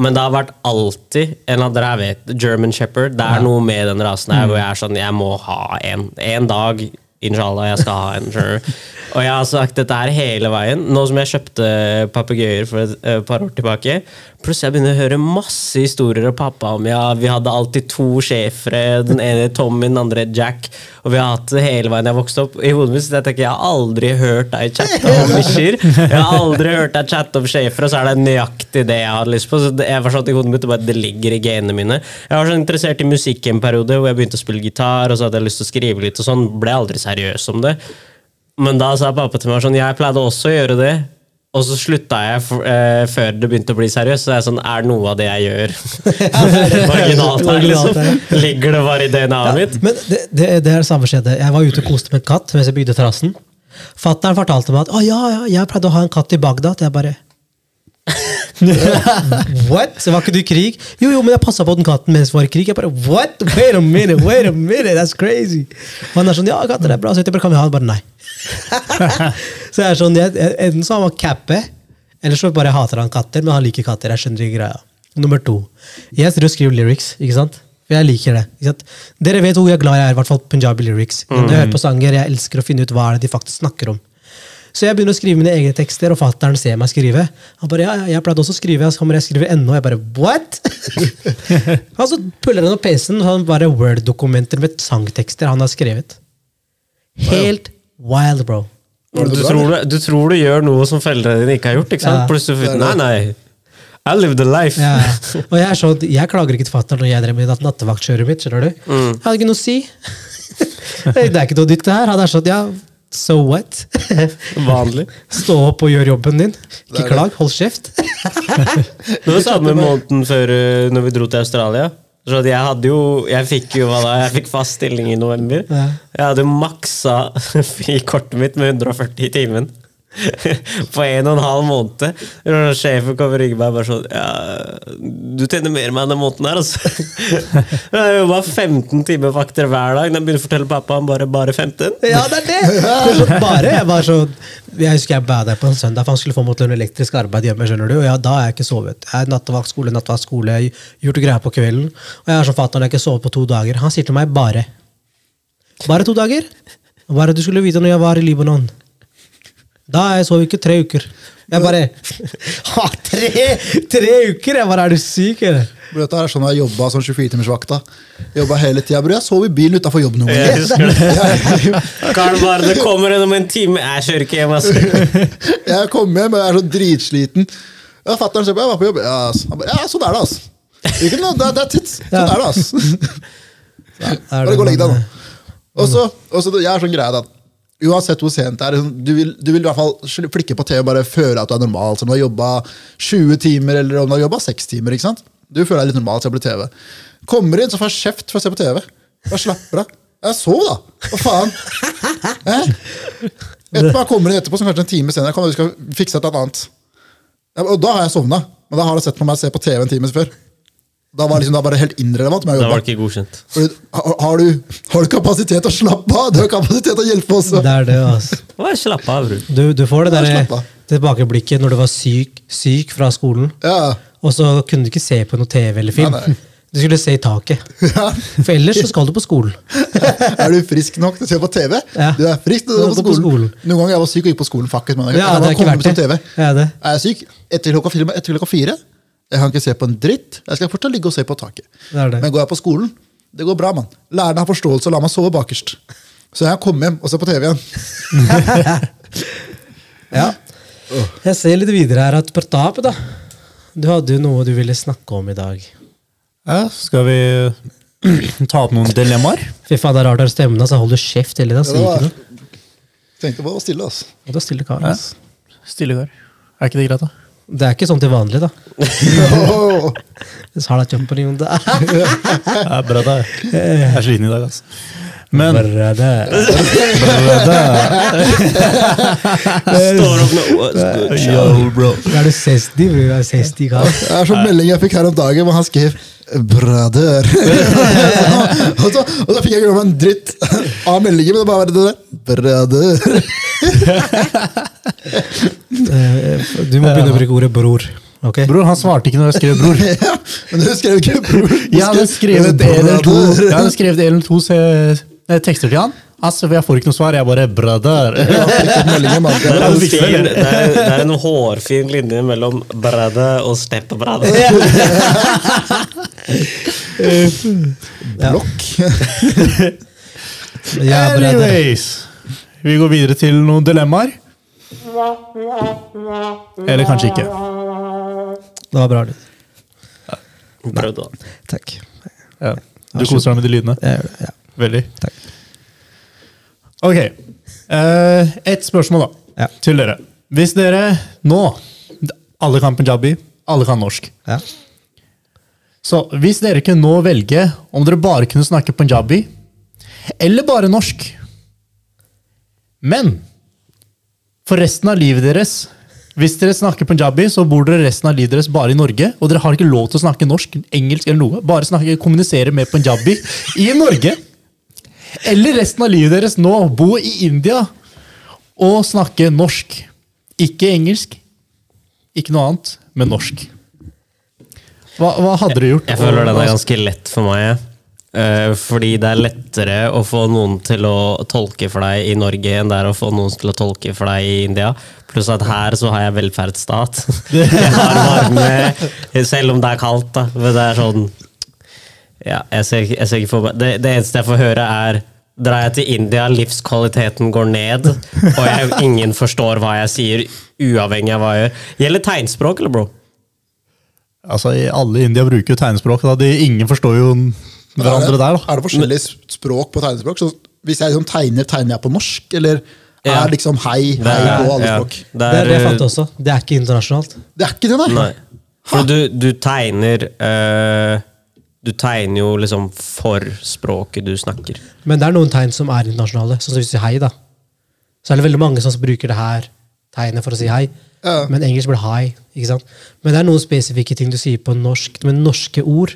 Men det har vært alltid en av dere vet, German Shepherd. Det er noe med den rasen her hvor jeg er sånn Jeg må ha en. En dag, inshallah, jeg skal ha en. skjønner? Og jeg har sagt dette her hele veien. Nå som jeg kjøpte papegøyer for et eh, par år tilbake, plutselig jeg begynner å høre masse historier av pappa om ja, vi hadde alltid to schæfere. Den ene Tommy, den andre Jack. Og vi har hatt det hele veien jeg vokste opp. I hodet mitt så jeg tenker jeg har aldri hørt deg chatte om bikkjer. Jeg har aldri hørt deg chatte om schæfere, og så er det nøyaktig det jeg hadde lyst på. Så det, jeg var sånn i hodet mitt, det, bare, det ligger i genene mine. Jeg var så interessert i musikk en periode hvor jeg begynte å spille gitar, og så hadde jeg lyst til å skrive litt, og sånn. Ble aldri seriøs om det. Men da sa pappa til meg sånn Jeg pleide også å gjøre det. Og så slutta jeg for, eh, før det begynte å bli seriøst. Så jeg er sånn, er noe av det jeg gjør originalt her, liksom? Ligger det bare i DNA-et mitt? Men det, det, det er det samme skjedde. Jeg var ute og koste med en katt mens jeg bygde terrassen. Fattern fortalte meg at å, ja, ja, jeg pleide å ha en katt i Bagdad. Jeg bare What? Så var ikke du i krig? Jo, jo, men jeg passa på den katten mens vi var i krig. Jeg bare, what? Wait a minute, wait a minute, that's crazy. Og han er sånn, ja, katter er bra, så jeg bare, kan vi ha den? Bare nei. så jeg er sånn, jeg, Enten så har man cappe, eller så bare hater han katter, men han liker katter. Jeg skjønner ikke greia. Nummer to. Jeg sitter og skriver lyrics, ikke sant? For jeg liker det. Dere vet hvor jeg er glad jeg er, i hvert fall punjabi lyrics. Når jeg hører på sanger, jeg elsker å finne ut hva er det de faktisk snakker om. Så jeg begynner å skrive mine egne tekster, og fattern ser meg skrive. Han bare, ja, jeg pleide også å skrive, så kommer jeg skrive ennå. Jeg bare, what? og så puller han opp PC-en, og han bare Word-dokumenter med sangtekster han har skrevet. Helt wild, bro. Du bra, tror du, du tror du gjør noe som foreldrene dine ikke har gjort, ikke sant? Ja. Plutselig Nei, nei. I live the life. Ja. Og jeg, er sånn, jeg klager ikke til fatter'n når jeg drev med natt- nattevaktkjøret mitt. skjønner du? Jeg hadde ikke noe å si. det er ikke noe nytt, det her. Han er sånn, ja, so what? Vanlig. Stå opp og gjør jobben din. Ikke klag, hold kjeft. Det var samme måneden før uh, når vi dro til Australia. Så jeg hadde jo Jeg fikk jo hva da? Jeg fikk fast stilling i november. Jeg hadde maksa frikortet mitt med 140 i timen. På en og en halv måned. Sjefen kommer og ringer meg bare sånn ja, 'Du tjener mer enn meg denne måneden her, altså.' Jeg jobba 15 timer vakter hver dag. Da jeg begynte å fortelle pappa han bare bare 15. Ja, det er det! er bare, jeg, var så, jeg husker jeg ba deg på en søndag, for han skulle få meg til en elektrisk arbeid hjemme. skjønner du, og ja, Da har jeg ikke sovet. Jeg er Nattevaktskole, nattvaktskole, gjort greier på kvelden. Og jeg er sånn fatter'n, jeg har ikke sovet på to dager. Han sier til meg bare. Bare to dager? Bare du skulle vite når jeg var i Libanon. Da jeg sov ikke tre uker. Jeg bare Ha, tre, tre uker?! Jeg bare, Er du syk, eller? Bro, Dette er sånn jeg jobba som 24-timersvakta. Jobba hele tida. Jeg sov i bilen utafor jobb noen ganger. Karl bare 'Det kommer en om en time.' Jeg kjører ikke hjem, altså. Jeg kom hjem og jeg er så dritsliten. Ja, Fatter'n ser på, jeg var på jobb. Ja, ass. Han bare, ja, sånn er det, ass. Ikke noe, det, det er tids. Sånn er det, ass. Er Bare gå og legg deg nå. Og så, og så, jeg er sånn greie da, Uansett hvor sent det er, liksom, du vil, du vil i hvert fall flikke på TV og bare føle at du er normal. Så om du har jobba 20 timer eller om du har jobba 6 timer. ikke sant? Du føler deg litt normal til å bli TV. Kommer inn, så får jeg kjeft for å se på TV. Bare slapper av. Jeg sov, da! Hva faen? Eh? Etterpå kommer inn etterpå, som kanskje en time senere, kommer du skal fikse et eller annet. Og da har jeg sovna. Men da har du sett på meg se på TV en time før. Da var liksom, da var det helt irrelevant. Da var det ikke godkjent. Fordi, har, har, du, har du kapasitet til å slappe av? Du har kapasitet til å hjelpe oss. Det er det, altså. Bare Slapp av, bror. Du, du får det der tilbakeblikket når du var syk, syk fra skolen, Ja. og så kunne du ikke se på noe TV eller film. Nei, nei. Du skulle se i taket. Ja. For ellers så skal du på skolen. Er du frisk nok til å se på TV? Ja. Du er frisk til å se på på skolen. Noen ganger jeg var syk og gikk på skolen. Fuck it, man. Ja, jeg er ikke kommer verdt på det. TV. Ja, det. Er jeg syk etter klokka fire? Jeg kan ikke se på en dritt. Jeg skal fortsatt ligge og se på taket. Det er det. Men går jeg på skolen, det går bra, mann. Lærerne har forståelse og lar meg sove bakerst. Så jeg kommer hjem og ser på TV igjen. Ja. Jeg ser litt videre her at Pratap, da. Du hadde jo noe du ville snakke om i dag. Ja, skal vi ta opp noen dilemmaer? Fy faen, det er rart å har stemmen hold du kjeft hele tiden. Ja, sier det ikke var- noe. Tenkte på å stille, altså. Og da stiller kar, Ja. Stille kar. Er ikke det greit, da? Det er ikke sånn til vanlig, da. Så har jeg ny rundt det. er bra da. Jeg er sliten i dag, altså. Men Brødre. Står opp med Yo, bro. Er du sesti? Du er 60 kall? Det er sånn melding jeg fikk her om dagen, hvor han skrev 'brother'. og, så, og så fikk jeg ikke meg en dritt av meldingen, men det bare var det der. Eh, Du må begynne å bruke ordet bror. Okay. Bror, han svarte ikke når jeg skrev bror. ja, men du skrev ikke 'bror'. Jeg hadde skrevet en eller to, eh, tekster til han. Altså, jeg får ikke noe svar. Jeg bare 'brother'. Det er, en fin, det. det, er, det er en hårfin linje mellom 'brother' og 'stepbrother'. Blokk. Ja. Anyways. Vi går videre til noen dilemmaer. Eller kanskje ikke. Det var bra, lyd. Prøvde, da. Takk. Ja. Du koser deg med de lydene? Jeg gjør det. Ja. Veldig. Takk. Ok. Eh, et spørsmål, da. Ja. Til dere. Hvis dere nå Alle kan punjabi, alle kan norsk. Ja. Så hvis dere kunne nå velge om dere bare kunne snakke punjabi, eller bare norsk Men for resten av livet deres Hvis dere snakker punjabi, så bor dere resten av livet deres bare i Norge, og dere har ikke lov til å snakke norsk, engelsk eller noe. Bare snakke, kommunisere med punjabi i Norge. Eller resten av livet deres nå bo i India og snakke norsk. Ikke engelsk, ikke noe annet, men norsk. Hva, hva hadde dere gjort? Jeg føler den er ganske lett for meg. Eh, fordi det er lettere å få noen til å tolke for deg i Norge enn det er å få noen til å tolke for deg i India. Pluss at her så har jeg velferdsstat. Jeg har varme, selv om det er kaldt. da. Men det er sånn ja, jeg ser, jeg ser ikke for meg. Det, det eneste jeg får høre, er Drar jeg til India, livskvaliteten går ned, og jeg, ingen forstår hva jeg sier, uavhengig av hva jeg gjør. Gjelder tegnspråk, eller, bro? Altså, Alle i India bruker jo tegnspråk. Da. De, ingen forstår jo hverandre der. da. Er det forskjellige språk på tegnespråk? Så hvis jeg liksom tegner, tegner jeg på norsk? Eller Ja. er liksom hei, hei på alle ja, språk? det Det er det jeg er, fant også. Det er ikke internasjonalt. Det er ikke det, nei! Nei. For du, du tegner øh, Du tegner jo liksom for språket du snakker. Men det er noen tegn som er internasjonale. Sånn som hvis du sier hei, da. Så er det veldig mange som bruker det her tegnet for å si hei. Ja. Men engelsk blir high. ikke sant? Men det er noen spesifikke ting du sier på norsk, med norske ord,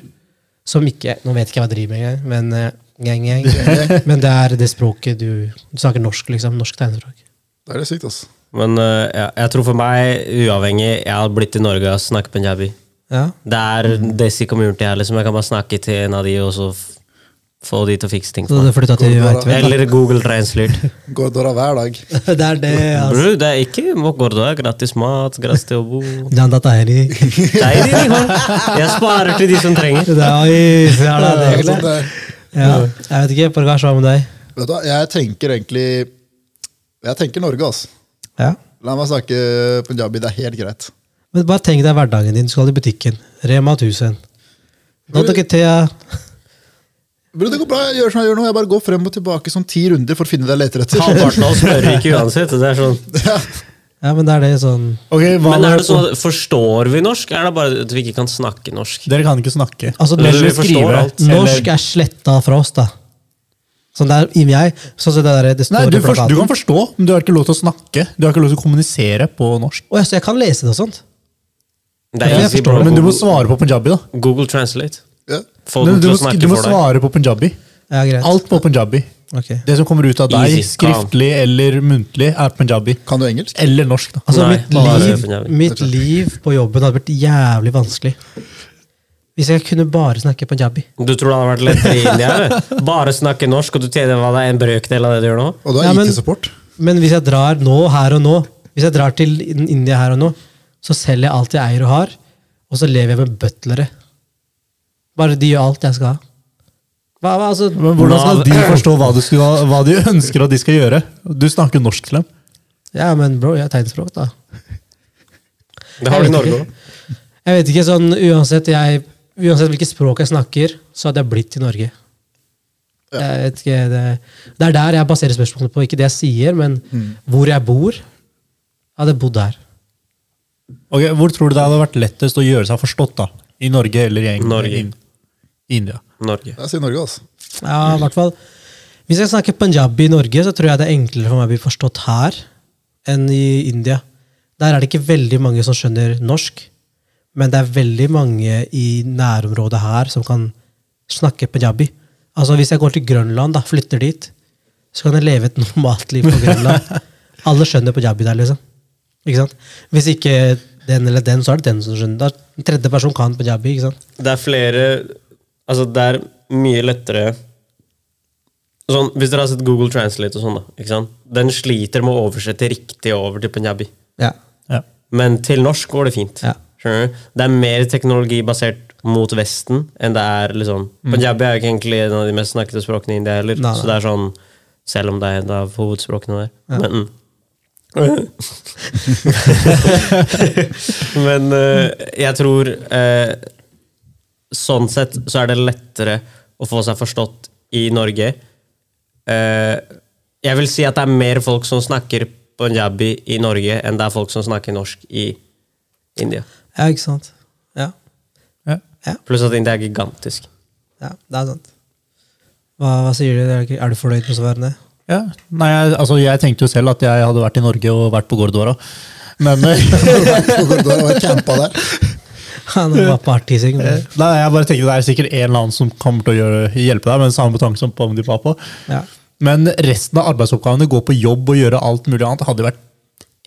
som ikke Nå vet ikke jeg hva jeg driver med engang, men, eh, gang, gang. men det er det språket du Du snakker norsk, liksom. Norsk tegnspråk. Det er det sykt, altså. Men uh, ja, jeg tror for meg, uavhengig, jeg har blitt i Norge og snakket punjabi. Ja. Det er desi community her, liksom. Jeg kan bare snakke til en av de, og så få de til å fikse ting for du meg. Det? Eller Google Translate. Gordora hver dag. Det er det, altså. Bro, det er ikke Gordora. gratis mat, gratis til å bo. Data er i. Deilig, de. Jeg sparer til de som trenger. Det er, oi, så er det Det er sånn det. Ja. Jeg vet ikke, Pargash, hva med deg? Vet du hva, jeg tenker egentlig Jeg tenker Norge, altså. Ja. La meg snakke punjabi, det er helt greit. Men bare tenk deg hverdagen din. Du skal i butikken. Rema 1000. Nå dere te, Bro, det går bra, jeg gjør som jeg gjør nå. Jeg bare går frem og tilbake sånn ti runder for å finne det jeg leter etter. Halvparten av oss hører ikke uansett. Det er sånn. Ja, men det er det sånn okay, hva Men er det sånn, forstår vi norsk? Er det bare at vi ikke kan snakke norsk? Dere kan ikke snakke. Altså, det, forstår alt. norsk er sletta fra oss, da. Sånn der, i jeg, sånn som det der det står Nei, du, i forst- du kan forstå, men du har ikke lov til å snakke. Du har ikke lov til å kommunisere på norsk. Oh, ja, så jeg kan lese det og sånt? Det er Jeg jeg forstår. Men du må svare på punjabi, da. Google Translate. Få Du, dem du, til må, snakke du må for deg. svare på punjabi. Ja, greit. Alt på punjabi. Ok. Det som kommer ut av deg, Easy, skriftlig eller muntlig, er punjabi. Kan du engelsk? Eller norsk, da. Altså, Nei, mitt, bare liv, punjabi. mitt liv på jobben hadde vært jævlig vanskelig. Hvis jeg kunne bare snakke punjabi. Du tror det hadde vært lettere i India? Bare snakke norsk, og du tjener hva det er en brøkdel av det du gjør nå? Og du har Ja, men- IT-support? Men hvis jeg drar nå, her og nå, hvis jeg drar til India her og nå, så selger jeg alt jeg eier og har, og så lever jeg med butlere. Bare de gjør alt jeg skal ha. Hva, hva, altså, Men hvordan skal de forstå hva, du skal, hva de ønsker at de skal gjøre? Du snakker norsk til dem. ja, men bro, jeg har tegnspråk, da. Det har du i Norge òg. Jeg vet ikke, sånn, uansett, jeg, uansett hvilket språk jeg snakker, så hadde jeg blitt i Norge. Jeg vet ikke, det, det er der jeg baserer spørsmålet på. Ikke det jeg sier, men hvor jeg bor. Jeg hadde bodd der. Ok, Hvor tror du det hadde vært lettest å gjøre seg forstått? da? I Norge eller i England? Norge. India. Norge. Jeg sier Norge, altså. Ja, i hvert fall. Hvis jeg snakker punjabi i Norge, så tror jeg det er enklere for meg å bli forstått her enn i India. Der er det ikke veldig mange som skjønner norsk, men det er veldig mange i nærområdet her som kan snakke punjabi. Altså Hvis jeg går til Grønland, da, flytter dit, så kan jeg leve et normalt liv på Grønland. Alle skjønner punjabi der, liksom. Ikke sant? Hvis ikke den eller den, så er det den som skjønner. Da, En tredje person kan punjabi. ikke sant? Det er flere Altså, det er mye lettere Sånn, Hvis dere har sett Google Translate og sånn, da. ikke sant? Den sliter med å oversette riktig over til punjabi. Ja. Ja. Men til norsk går det fint. Ja. Skjønner du? Det er mer teknologi basert mot Vesten enn det er liksom Punjabi er jo ikke egentlig en av de mest snakkede språkene i India heller. Nei, nei. Så det er sånn Selv om det er en av hovedspråkene der. Men, Men uh, jeg tror eh, Sånn sett så er det lettere å få seg forstått i Norge. Eh, jeg vil si at det er mer folk som snakker punjabi i Norge, enn det er folk som snakker norsk i India. ja, ikke sant? Ja. Ja. Ja. Pluss at India er gigantisk. Ja, det er sant. Hva, hva sier du? Er du- fornøyd med svarene? Ja. Nei, jeg, altså, jeg tenkte jo selv at jeg hadde vært i Norge og vært på Gordora. Men vært campa der. Han var på artising. nei, jeg bare tenker det er sikkert en eller annen som kommer til å gjøre, hjelpe deg med den samme betanken som Pomdi Papa. Ja. Men resten av arbeidsoppgavene, gå på jobb og gjøre alt mulig annet, hadde vært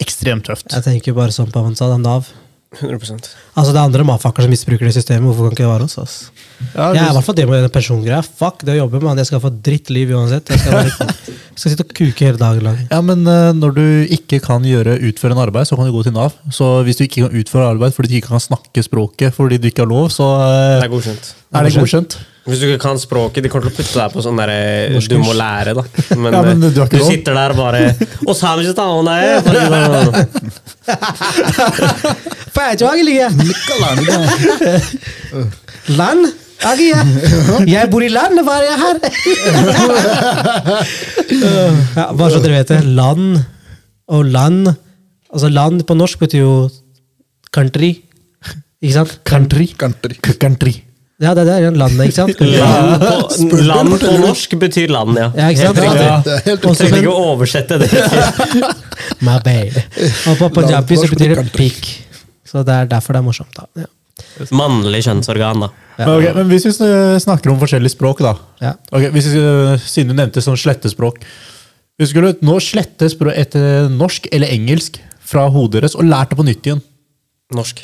ekstremt tøft. Jeg tenker bare sånn på sa, det er Nav. 100 Altså Det er andre matfakker som misbruker det systemet. Hvorfor kan ikke det være oss? ass? Ja, Jeg er i hvert fall det med den pensjongreia. Fuck det å jobbe, mann. Jeg skal få drittliv uansett. Jeg skal, bare, jeg skal sitte og kuke hele dagen lang. Ja, men uh, når du ikke kan gjøre, utføre en arbeid, så kan du gå til Nav. Så hvis du ikke kan utføre arbeid fordi du ikke kan snakke språket fordi du ikke har lov, så uh, Det er godkjent. er det godkjent. Hvis du ikke kan språket, de kommer til å putte deg på sånn derre Du må lære, da. Men, Ja, men eh, du har ikke du sitter der bare Og samtidig Land? Jeg bor i land, hva er jeg her? ja, bare så dere vet det. Land og land Altså land på norsk betyr jo country. Ikke sant? Country. Country. Country. Ja, det er det landet, ikke sant? Land på, land på norsk betyr land, ja. Ja, ikke sant? Helt riktig. Ja. Er Du trenger ikke å oversette det. My baby. Og på punjabi så betyr det pikk. Så det er derfor det er morsomt. da. Ja. Mannlig kjønnsorgan, da. Men, Okay, men hvis vi snakker om forskjellige språk, da. Ja. Okay, hvis vi, siden du nevnte sånn slettespråk. Hvis du skulle nå slette språk etter norsk eller engelsk fra hodet deres og lært det på nytt igjen Norsk.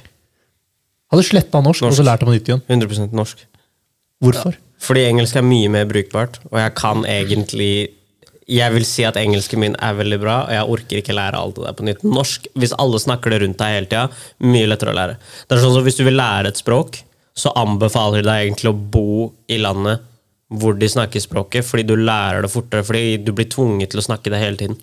Hadde sletta norsk, og så lært det på nytt igjen. 100% norsk. Hvorfor? Fordi engelsk er mye mer brukbart, og jeg kan egentlig Jeg vil si at engelsken min er veldig bra, og jeg orker ikke lære alt det der på nytt. Norsk, hvis alle snakker det rundt deg hele tida, mye lettere å lære. Det er sånn som Hvis du vil lære et språk, så anbefaler de deg egentlig å bo i landet hvor de snakker språket, fordi du lærer det fortere, fordi du blir tvunget til å snakke det hele tiden.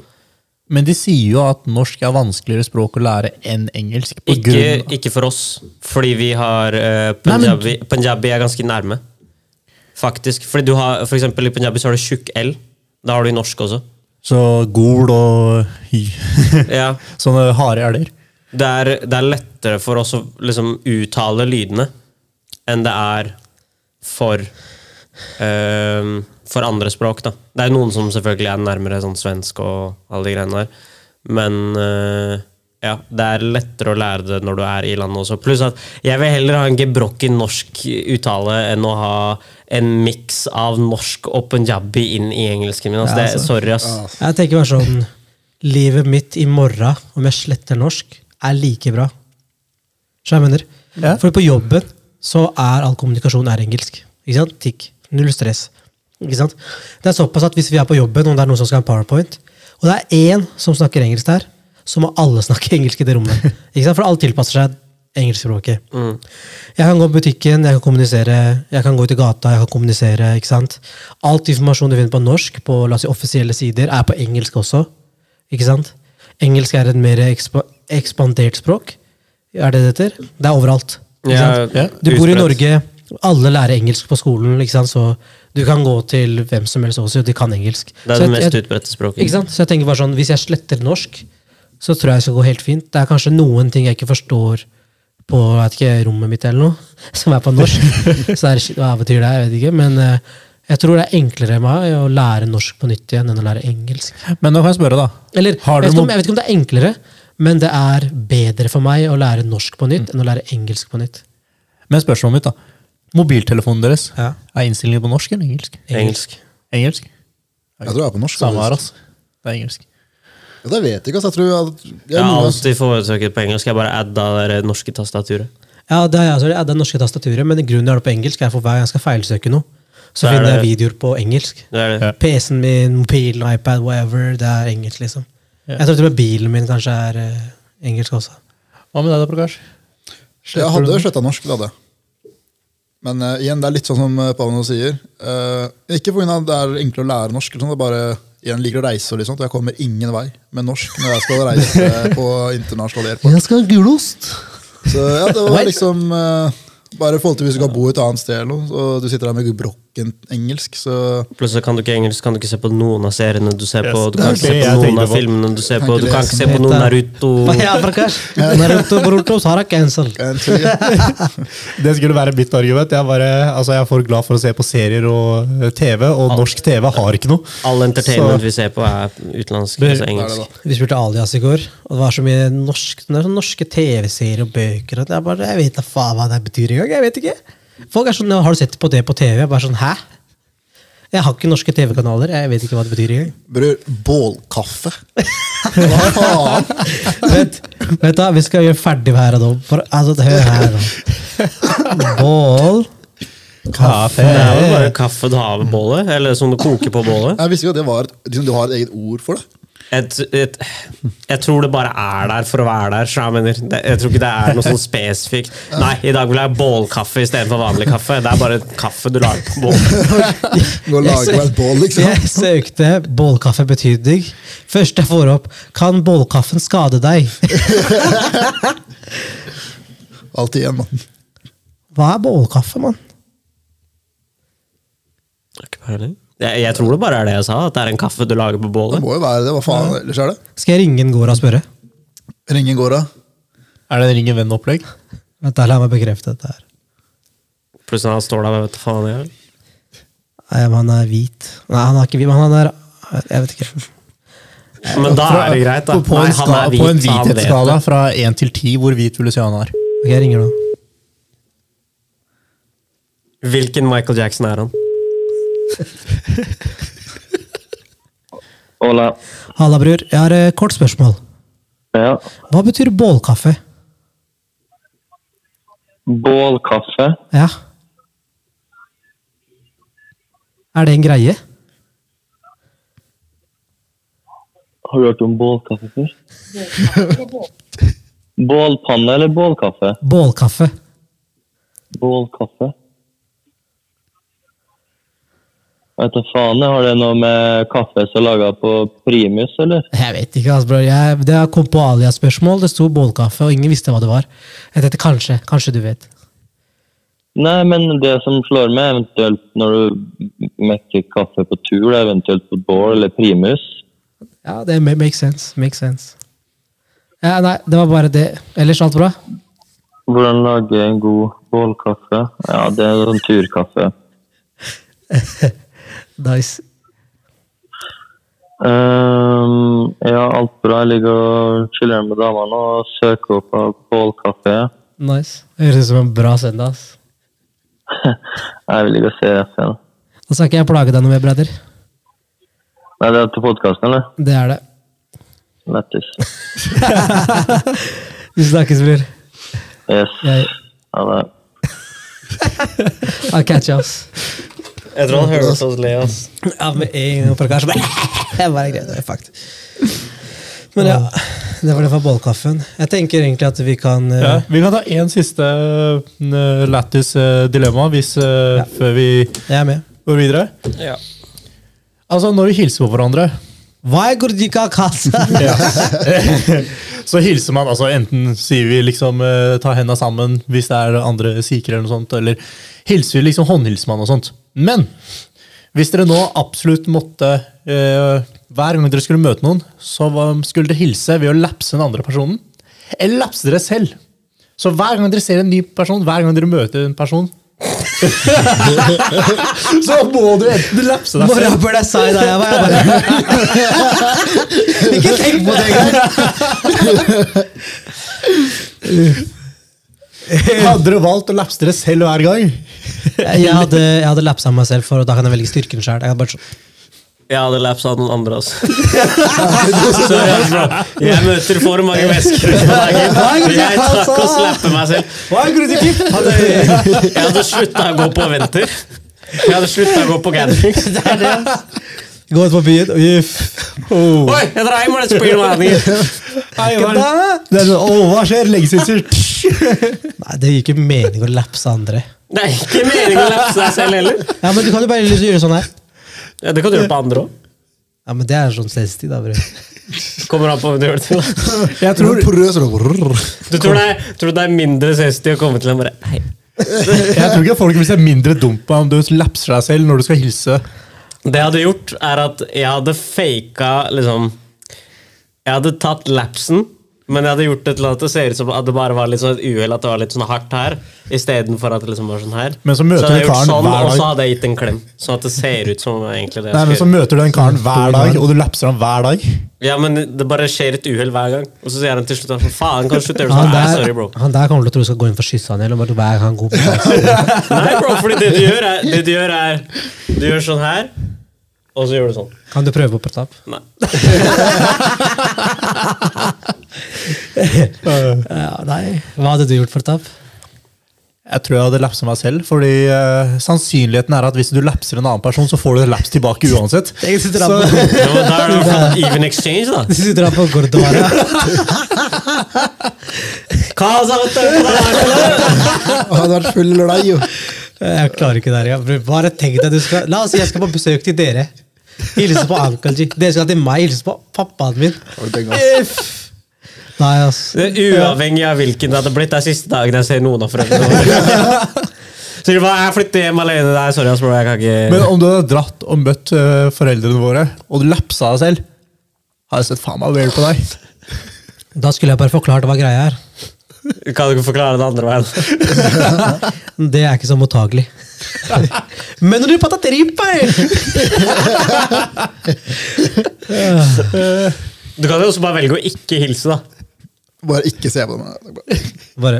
Men de sier jo at norsk er vanskeligere språk å lære enn engelsk. På Ikke, grunn ikke for oss, fordi vi har eh, Nei, men- punjabi. Punjabi er ganske nærme. Faktisk. Fordi du har, for eksempel I punjabi så har du tjukk L. Da har du i norsk også. Så gol og hy. Ja, Sånne harde elger. det er, det er lettere for oss å liksom uttale lydene enn det er for ehm, for andre språk. da. Det er jo noen som selvfølgelig er nærmere sånn svensk og alle de greiene der. Men uh, ja, det er lettere å lære det når du er i landet også. Pluss at jeg vil heller ha en gebrokken norsk uttale enn å ha en miks av norsk og punjabi inn i engelsken min. Altså, Ja, det, altså. sorry, ass. Jeg tenker bare sånn Livet mitt i morgen, om jeg sletter norsk, er like bra. Så jeg mener. Ja. For på jobben så er all kommunikasjon er engelsk. Ikke sant? Tikk. Null stress. Ikke sant? Det er såpass at hvis vi er på jobben, og det er noen som skal ha en powerpoint, og det er én som snakker engelsk der, så må alle snakke engelsk i det rommet. Ikke sant? For alle tilpasser seg engelskspråket. Jeg kan gå på butikken, jeg kan kommunisere, jeg kan gå ut i gata, jeg kan kommunisere. ikke sant? Alt informasjon du finner på norsk, på la oss si, offisielle sider, er på engelsk også. Ikke sant? Engelsk er et mer eksp ekspandert språk. Er det det heter? Det er overalt. Ikke Ja, ja, Du bor i. Norge, alle lærer engelsk på skolen, ikke sant? så du kan gå til hvem som helst også, de kan engelsk. Det er det mest jeg- utbredte språket. ikke sant? Så jeg tenker bare sånn, Hvis jeg sletter norsk, så tror jeg det skal gå helt fint. Det er kanskje noen ting jeg ikke forstår på vet ikke, rommet mitt, eller noe, som er på norsk. så er det, hva betyr det? Jeg vet ikke. Men uh, jeg tror det er enklere med meg å lære norsk på nytt igjen enn å lære engelsk. Men nå kan jeg spørre, da. Eller, Har jeg, vet om, jeg vet ikke om det er enklere, men det er bedre for meg å lære norsk på nytt enn å lære engelsk på nytt. Men spørsmålet mitt, da. Mobiltelefonen deres, Ja. er innstillingen på norsk eller engelsk? Engelsk. Engelsk? Jeg tror jeg er på norsk. Samme her, altså. Det er engelsk. Ja, det vet jeg ikke. Altså. Jeg tror jeg, jeg, Jeg har alltid foretrukket på engelsk. Jeg bare adda det norske tastaturet. Ja, det er, altså, det er det norske tastaturet, men grunnen jeg har det på engelsk, er for hver gang jeg skal feilsøke noe, så Det er finner jeg videoer på engelsk. Det det. PC-en min, mobilen, iPad, whatever, det er engelsk, liksom. Ja. Jeg tror til og med bilen min kanskje er uh, engelsk også. Hva med deg da, Prakash? Jeg hadde sletta norsk, da det hadde jeg. Men uh, igjen, det er litt sånn som uh, Pavlo sier. Uh, ikke pga. det er enklere å lære norsk, sånn, det er bare igjen liker å reise. og liksom, Jeg kommer ingen vei med norsk når jeg skal reise på internasjonal airport. Jeg skal ha gulost! Så ja, det var liksom eh, Bare forhold til hvis du skal bo et annet sted, eller noe, og du sitter der med brokken engelsk, så så kan du ikke engelsk, kan du ikke se på noen av seriene du ser på. Du kan ikke se på noen av filmene du ser Kan på. ikke Du kan ikke se på noen Naruto. Naruto Boruto jeg cancel. Det skulle være mitt argument. Jeg, bare, altså jeg er for glad for å se på serier og eh, TV, og norsk TV har ikke noe. All entertainment Så- vi ser på, er utenlandsk. Altså engelsk. Vi spurte Alias i går, og det var så mye norsk, norske TV-serier og bøker. Og det er bare, jeg vet da faen hva det betyr engang. Jeg vet ikke. Folk er sånn, Har du sett på det på TV? Jeg bare sånn, hæ? Jeg har ikke norske TV-kanaler. Jeg vet ikke hva det betyr engang. Bror, bålkaffe? Hva faen? Vent, vent da, vi skal gjøre ferdig her og nå. For, altså, hør her nå. Bål, kaffe Det er vel bare kaffe du har ved bålet, eller som du koker på bålet. Jeg visste ikke at det var et, liksom, du har et eget ord for det. Jeg, jeg, jeg tror det bare er der for å være der. så Jeg, mener, jeg tror ikke det er noe sånn spesifikt. Nei, i dag vil jeg ha bålkaffe istedenfor vanlig kaffe. Det er bare kaffe du lager på bål. Nå lager jeg, bål, liksom. Jeg søkte bålkaffe betydning. Først jeg får opp Kan bålkaffen skade deg? Alltid igjen, mann. Hva er bålkaffe, mann? Ikke peiling. Jeg, jeg tror det bare er det jeg sa, at det er en kaffe du lager på Det bålet. må jo være det. Hva faen ellers er det? Skal jeg ringe en gård og spørre? Ringen gård, da? Er det en Ring en venn-opplegg? Vent, La meg bekrefte dette her. Plutselig han står der vet du faen jeg vil. Nei, men han er hvit. Nei, han er ikke hvit, men han er Jeg vet ikke. Men da er det greit, da. På, en, han ska, er på en hvit, hvithetsskala fra 1 til 10, hvor hvit vil du si han er? Ok, jeg ringer nå. Hvilken Michael Jackson er han? Hola. Halla, bror. Jeg har et kort spørsmål. Ja. Hva betyr bålkaffe? Bålkaffe. Ja. Er det en greie? Har du hørt om bålkaffe før? Bålpanne eller bålkaffe? Bålkaffe. Bålkaffe. Vet du faen, har det noe med kaffe som er laga på primus, eller? Jeg vet ikke, altså, bror. Jeg, det kom på alias-spørsmål. Det sto bålkaffe, og ingen visste hva det var. Jeg tenkte kanskje. Kanskje du vet. Nei, men det som slår meg, eventuelt når du mekker kaffe på tur, det er eventuelt på bål eller primus. Ja, det makes sense. Makes sense. Ja, nei, det var bare det. Ellers alt bra? Hvordan lage en god bålkaffe? Ja, det er sånn turkaffe. Nice. Um, ja, alt bra. Jeg ligger og chiller med damene og søker opp av bålkaffe. Nice. Høres ut som en bra søndag. ass. Jeg vil ligge og se FN. Da skal ikke jeg plage deg noe mer, Breider. Nei, det er til podkasten, eller? Det er det. Lættis. Vi snakkes, bror. Yes. Jeg, Ha det. I'll catch you, ass. Jeg tror han hører oss le, ass. Ja, med en gang Prakash bare Jeg bare greit, det er. Men ja, det var det for bålkaffen. Jeg tenker egentlig at vi kan uh, Ja, vi kan ta én siste uh, lættis uh, dilemma hvis, eh, Ja. før vi Jeg er med. går videre. Ja. Altså, når vi hilser på hverandre, er så hilser man altså Enten sier vi liksom eh, ta henda sammen hvis det er andre sikre eller noe sånt, eller hilser vi liksom håndhilser man og sånt. Men hvis dere nå absolutt måtte uh, Hver gang dere skulle møte noen, så skulle dere hilse ved å lapse den andre personen. Eller lapse dere selv. Så hver gang dere ser en ny person, hver gang dere møter en person Så må du enten lapse deg selv deg sa i dag, jeg var, jeg bare Ikke tenk på det engang! Hadde dere valgt å lapse dere selv hver gang? Jeg hadde, jeg hadde lapsa meg selv, for da kan jeg velge styrken sjøl. Jeg hadde lapsa noen andre, altså. Så jeg, Jeg møter for mange mennesker på dagen. Jeg tar og slapper meg selv. Er? Jeg hadde slutta å gå på venter. Jeg hadde slutta å gå på gatherings. Gå ut på byen og giff. Oh. Oi, jeg dreier meg Det spiller med. Det er sånn, oh, hva skjer? Lenge siden. Nei, det gir ikke mening å lapse andre. Det er ikke meningen å lapse deg selv heller. Ja, men Du kan jo bare gjøre sånn her. Ja, det kan du gjøre på andre òg. Ja, men Det er sånn sensitivt, da, bror. Kommer an på hvem du gjør det til. da. Jeg tror. Du tror det er, tror det er mindre sensitivt å komme til en bare Hei. jeg tror ikke folk vil se mindre dumpa om du lapser deg selv når du skal hilse. Det jeg hadde gjort, er at jeg hadde faka liksom Jeg hadde tatt lapsen, men jeg hadde gjort det til at det ser ut som at det bare var litt sånn et uhell, at det var litt sånn hardt her, istedenfor at det liksom var sånn her. Men så møter hadde du jeg gjort karen sånn, hver og så hadde jeg gitt en klem. Sånn at det ser ut som egentlig det jeg Nei, men Så møter du den karen hver dag, og du lapser ham hver dag. Ja, men det bare skjer et uhell hver gang. Og så sier han til slutt sånn, faen, kan du slutte å Han sånn? Der, sorry, bro. han der kommer til å tro du skal gå inn for kysse han, eller bare hver gang han går på plass. Nei, bro, fordi det du gjør, er, det du gjør, er Du gjør sånn her, og så gjør du sånn. Kan du prøve på Pratap? Nei. Ja, nei. Hva hadde du gjort, Pratap? Jeg tror jeg hadde lapsa meg selv, fordi uh, sannsynligheten er at hvis du lapser en annen person, så får du laps tilbake uansett. Jeg sitter Så- på, Ja, men da er det even exchange, da. Du sitter her på? Og hadde vært full lørdag, jo. Jeg klarer ikke det her. Bare tenk deg, du skal, La oss si jeg skal på besøk til dere. Hilse på Uncle G. Dere skal til meg, hilse på pappaen min. Nei, ass? Det er Uavhengig av hvilken det hadde blitt. Det er siste dagen jeg ser noen av foreldrene. Så de bare, jeg flytter hjem alene. Nei, sorry, ass, bro, jeg kan ikke Men om du hadde dratt og møtt eh, foreldrene våre, og du lapsa deg selv, har jeg sett faen meg weird på deg. Da skulle jeg bare forklart hva greia er. Kan du ikke forklare det andre veien? Det er ikke så mottagelig. Men når du patat ripa Du kan jo også bare velge å ikke hilse, da. Bare ikke se på meg. Bare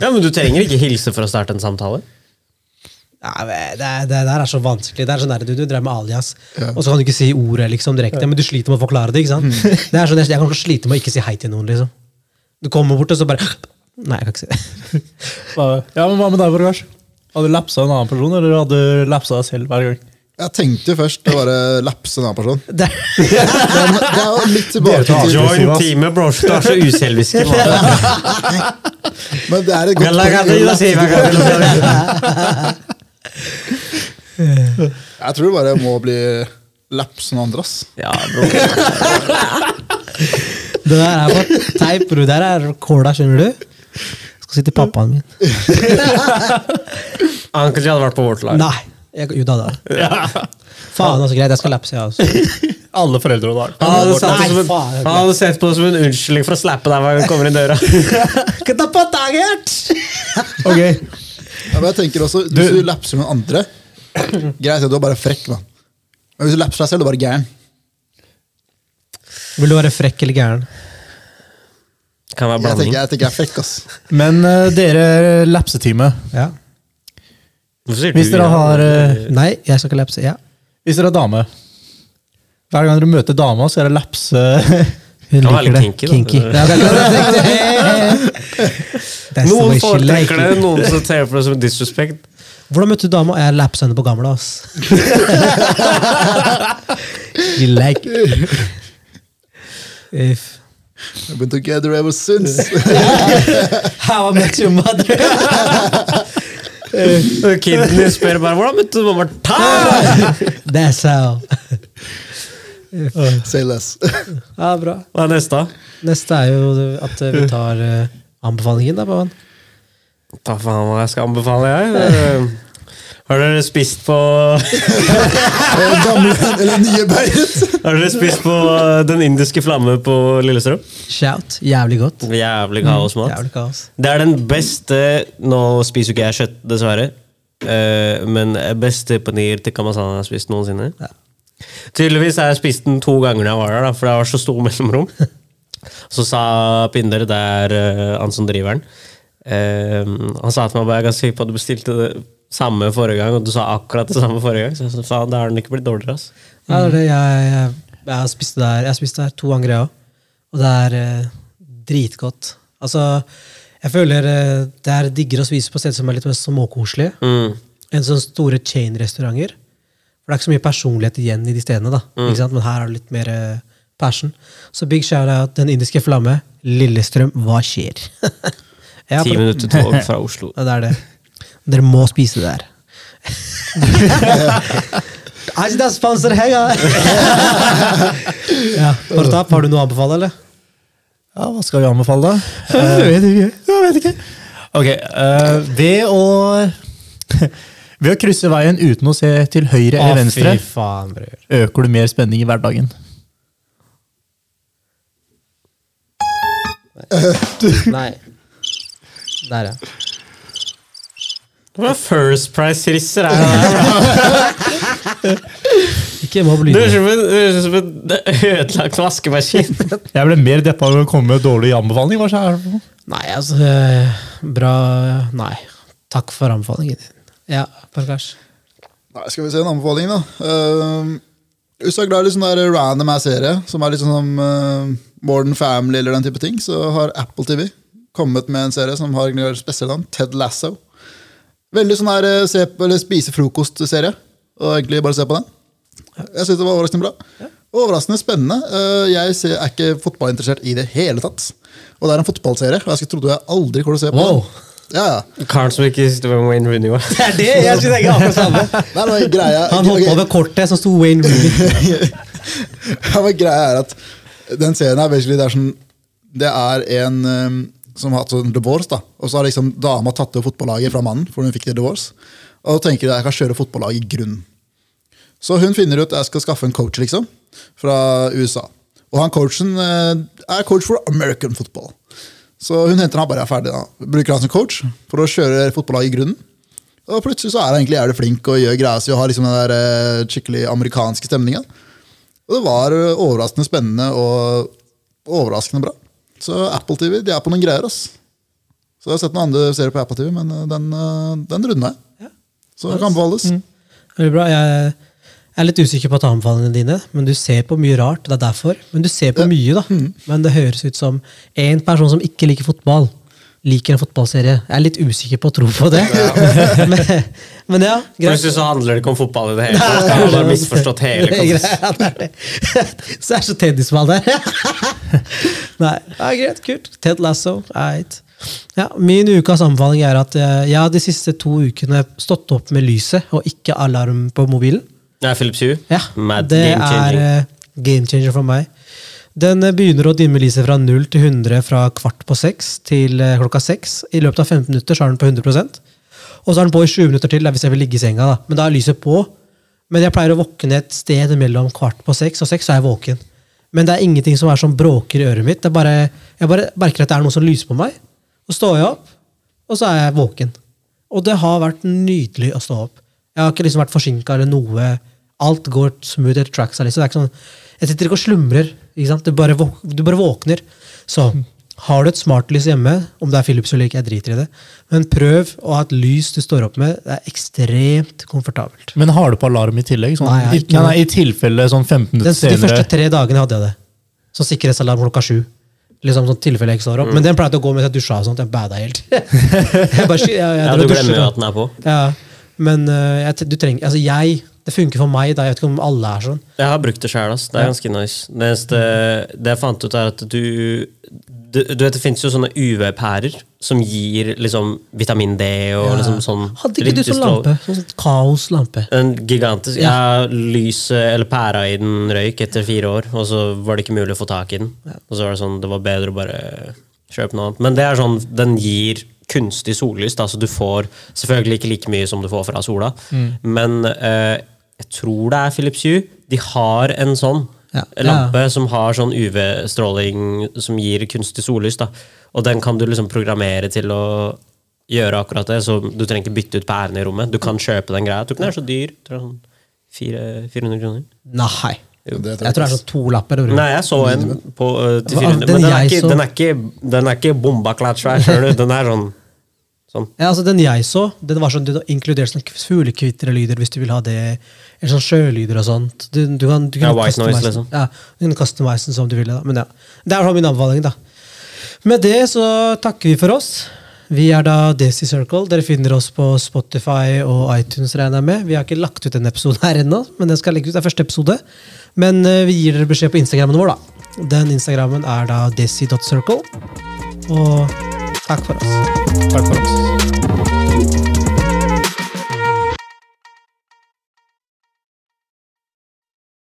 Ja, Men du trenger ikke hilse for å starte en samtale. ja, det, det der er så vanskelig. Det er sånn der, du, du drev med alias, Ja. og så kan du ikke si ordet liksom direkte, men du sliter med å forklare det. ikke sant? Det er sånn, Jeg jeg kan slite med å ikke si hei til noen. liksom. Du kommer bort og så bare Nei, jeg kan ikke si det. Ja, men Hva med deg, Borgars? Hadde du lapsa en annen person, eller hadde du lapsa deg selv hver gang? Jeg tenkte jo først å bare lapse en annen person. det Men det er jo litt tilbake til Join teamet, bro. Du er så uselvisk. Men det er et godt jeg, tror tror bare jeg må bli lapse noen andre, ass. Ja, bro. Det der er på teip, bro. Det der er kåla, skjønner du? Jeg skal si til pappaen min. Han Ankel hadde vært på vårt lag. Nei. Jeg, jo da, da. Faen, altså, greit. Jeg skal lapse, jeg også. Alle foreldre har Han hadde, sett på det som en, han hadde sett på det som en unnskyldning for å slappe deg hver gang du kommer inn døra. Ok, Ja, men jeg tenker også, Hvis du lapser noen andre Greit, du er bare frekk, man. Men hvis du lapser deg selv, du er bare gæren. Vil du være frekk eller gæren? Kan være Jeg blanding. tenker jeg, tenker jeg er frekk, ass. Men uh, dere lapsetime. Ja. Hvorfor sier Hvis dere ja? har uh, Nei, jeg skal ikke lapse. Ja. Hvis dere er dame Hver gang dere møter dama, så er det lapse Hun liker det. kinky, da. Ja, Noen foretrekker det, noen som ser på det som disrespect. Hvordan møtte du dama? Jeg lapsa henne på gamle, ass. Like. If We've been together ever since. How I met your mother. Og Kiden din spør bare 'hvordan møtte du mamma?' Ta! That's how. Say less. Ja, bra. Hva er neste? Neste er jo at vi tar uh, anbefalingen, da, Pavan. Ta faen hva jeg skal anbefale, jeg. Har dere spist på Gamle eller nye. Har dere spist på eh, Den indiske flamme på Lillestrøm? Shout. Jævlig godt. Jævlig kaosmat. Jævlig kaos. Det er den beste Nå spiser jo ikke jeg kjøtt, dessverre. eh, men beste paneer til kamasana jeg har spist noensinne. Ja. Tydeligvis har jeg spist den to ganger når jeg var der, for det var så stor mellomrom. Så sa Pinder, det er eh, han som driver den Han sa til meg bare, jeg er ganske sikker på at du bestilte det samme forrige gang, og du sa akkurat det samme forrige gang. Så faen, da har den ikke blitt dårligere. ass. Ja, det er det. Jeg, jeg, jeg spiste der, jeg spiste der to ganger, jeg òg. Og det er eh, dritgodt. Altså, jeg føler eh, det er diggere å spise på steder som er litt mer småkoselige, Mm. enn sånne store chain-restauranter. For det er ikke så mye personlighet igjen i de stedene, da. Ikke sant? men her er det litt mer eh, passion. Så big shout-out Den indiske flamme. Lillestrøm, hva skjer? ja, Ti for, minutter tog fra Oslo. ja, det er det. Dere må spise det. Altså, det er sponsor her, ja. Partap, har du noe å anbefale, eller? Ja, hva skal vi anbefale, da? Jeg vet ikke. Jeg vet ikke. Ok, uh, ved å Ved å krysse veien uten å se til høyre eller venstre, Fy faen, øker du mer spenning i hverdagen. Nei. Der, ja. Hva First Price-risser er det der? Ikke mobb Det er lyden. som en, det er som en ødelagt vaskemaskin. Jeg ble mer deppa av å komme med dårlig anbefaling. Hva skjer? Nei, altså eh, Bra Nei. Takk for anbefalingen din. Ja, Parkash. Nei, skal vi se en anbefaling, da. Uh, hvis du er glad i sånn der random serie, som er litt sånn som uh, Modern Family eller den type ting, så har Apple TV kommet med en serie som har spesielt navn, Ted Lasso. Veldig sånn her eh, se på, eller spise frokost-serie. Og egentlig bare se på den. Jeg synes det var overraskende bra. Overraskende spennende. Eh, Jeg er ikke fotballinteressert i det hele tatt. Og det er en fotballserie, og jeg skulle trodde jeg aldri kom til å se på Wow. den. Ja, ja. Karen som ikke visste hvem Wayne Rooney var. Det er det! Jeg skulle tenke akkurat samme. Nei, nei, greia, Han hoppa over kortet som sto Wayne Rooney. Ja, men greia er at den serien er basically det er sånn Det er en um, som har hatt sånn divorce, da. Og så har liksom dama tatt over fotballaget fra mannen, for hun fikk det divorce. Og tenker jeg kan kjøre fotballaget i grunn. Så hun finner ut at jeg skal skaffe en coach, liksom. Fra USA. Og han coachen eh, er coach for American football. Så hun henter han bare er ferdig. da. Bruker han som coach for å kjøre fotballaget i grunnen. Og plutselig så er han egentlig jævlig flink og gjør greia si og har liksom den der eh, skikkelig amerikanske stemningen. Og det var eh, overraskende spennende og overraskende bra. Så Apple TV de er på noen greier. ass. Så jeg har sett noen andre serier på Apple TV, men eh, den, eh, den runda jeg. Så det kan anbefales. Veldig bra. Jeg er litt usikker på anbefalingene dine, men du ser på mye rart. Det er derfor. Men du ser på mye, da. Men det høres ut som en person som ikke liker fotball, liker en fotballserie. Jeg er litt usikker på å tro på det. men, men ja, greit. Plutselig så handler det ikke om fotball i det hele tatt. Jeg har bare misforstått hele greit, det er det. Så er så tennisball der. Nei, ja, greit, kult. Ted Lasso, eit. Ja, min ukas anbefaling er at eh, jeg har de siste to ukene stått opp med lyset og ikke alarm på mobilen. Det er Philips Hue. Ja, Mad det game changing. er eh, game changer for meg. Den begynner å dimme lyset fra 0 til 100 fra kvart på seks til eh, klokka seks. I løpet av 15 minutter så er den på 100% Og så er den på i 20 minutter til hvis jeg vil ligge i senga. da. Men da er lyset på. Men jeg pleier å våkne et sted mellom kvart på seks og seks, så er jeg våken. Men det er ingenting som er som bråker i øret mitt. Det er bare, jeg bare merker at det er noe som lyser på meg. Så står jeg opp, og så er jeg våken. Og det har vært nydelig å stå opp. Jeg har ikke liksom vært forsinka eller noe. Alt går smooth etter tracks. Liksom. Det er ikke sånn, jeg sitter ikke og slumrer. Ikke sant? Du, bare du bare våkner. Så har du et smartlys hjemme, om det er Philips eller ikke, jeg driter i det, men prøv å ha et lys du står opp med. Det er ekstremt komfortabelt. Men har du på alarm i tillegg? Sånn, Nei, i, ikke nei, nei, I tilfelle sånn 15 minutter minutter de første tre dagene hadde jeg det. Så sikkerhetsalarm klokka sju. Liksom sånn tilfelle jeg ikke står opp. Men den pleide å gå mens jeg dusja. og sånt. Jeg bada helt. jeg bare, jeg, jeg, Ja, du glemmer jo at den er på. Ja, men uh, jeg, du trenger, altså jeg, det funker for meg. da, Jeg vet ikke om alle er sånn. Jeg har brukt det sjøl. Det er ganske nice. Det, eneste, det jeg fant ut, er at du Du, du vet, Det fins jo sånne UV-pærer som gir liksom vitamin D og Ja. liksom sånn Hadde ikke du sånn lampe? Sånn kaoslampe. En gigantisk Ja, lyset eller pæra i den røyk etter fire år, og så var det ikke mulig å få tak i den. Og så var det sånn, det var bedre å bare kjøpe noe annet. Men det er sånn, den gir kunstig sollys, da, så du får selvfølgelig ikke like mye som du får fra sola. Men eh, jeg tror det er Philips Hue. De har en sånn Ja. lampe som har sånn UV-stråling som gir kunstig sollys. da. Og den kan du liksom programmere til å gjøre akkurat det, så du trenger ikke bytte ut pærene i rommet. Du kan kjøpe den greia. Jeg tror ikke den er så dyr. Jeg tror det er sånn 400 kroner. Nei. Jo, Jeg tror det er sånn to lapper. Nei, jeg så en på uh, til 400, den men den er, ikke, den er ikke, den er ikke bomba klart svær, skjønner du. Den er sånn, sånn. Ja, altså Den jeg så, den var sånn, du inkluderte sånn fuglekvitrelyder hvis du vil ha det. Eller sånn sjølyder og sånt. Du, du kan, du Ja, white noise, liksom. Ja, du kan customize den som du vil. Da. Men ja, Det er min anbefaling. da. Med det så takker vi for oss. Vi er da Desi Circle. Dere finner oss på Spotify og iTunes. regner jeg med. Vi har ikke lagt ut en episode her ennå, men den skal legges ut. Det er første episode. Men eh, vi gir dere beskjed på Instagrammen vår. da. Den Instagrammen er da desi.circle. Og takk for oss. Takk for oss.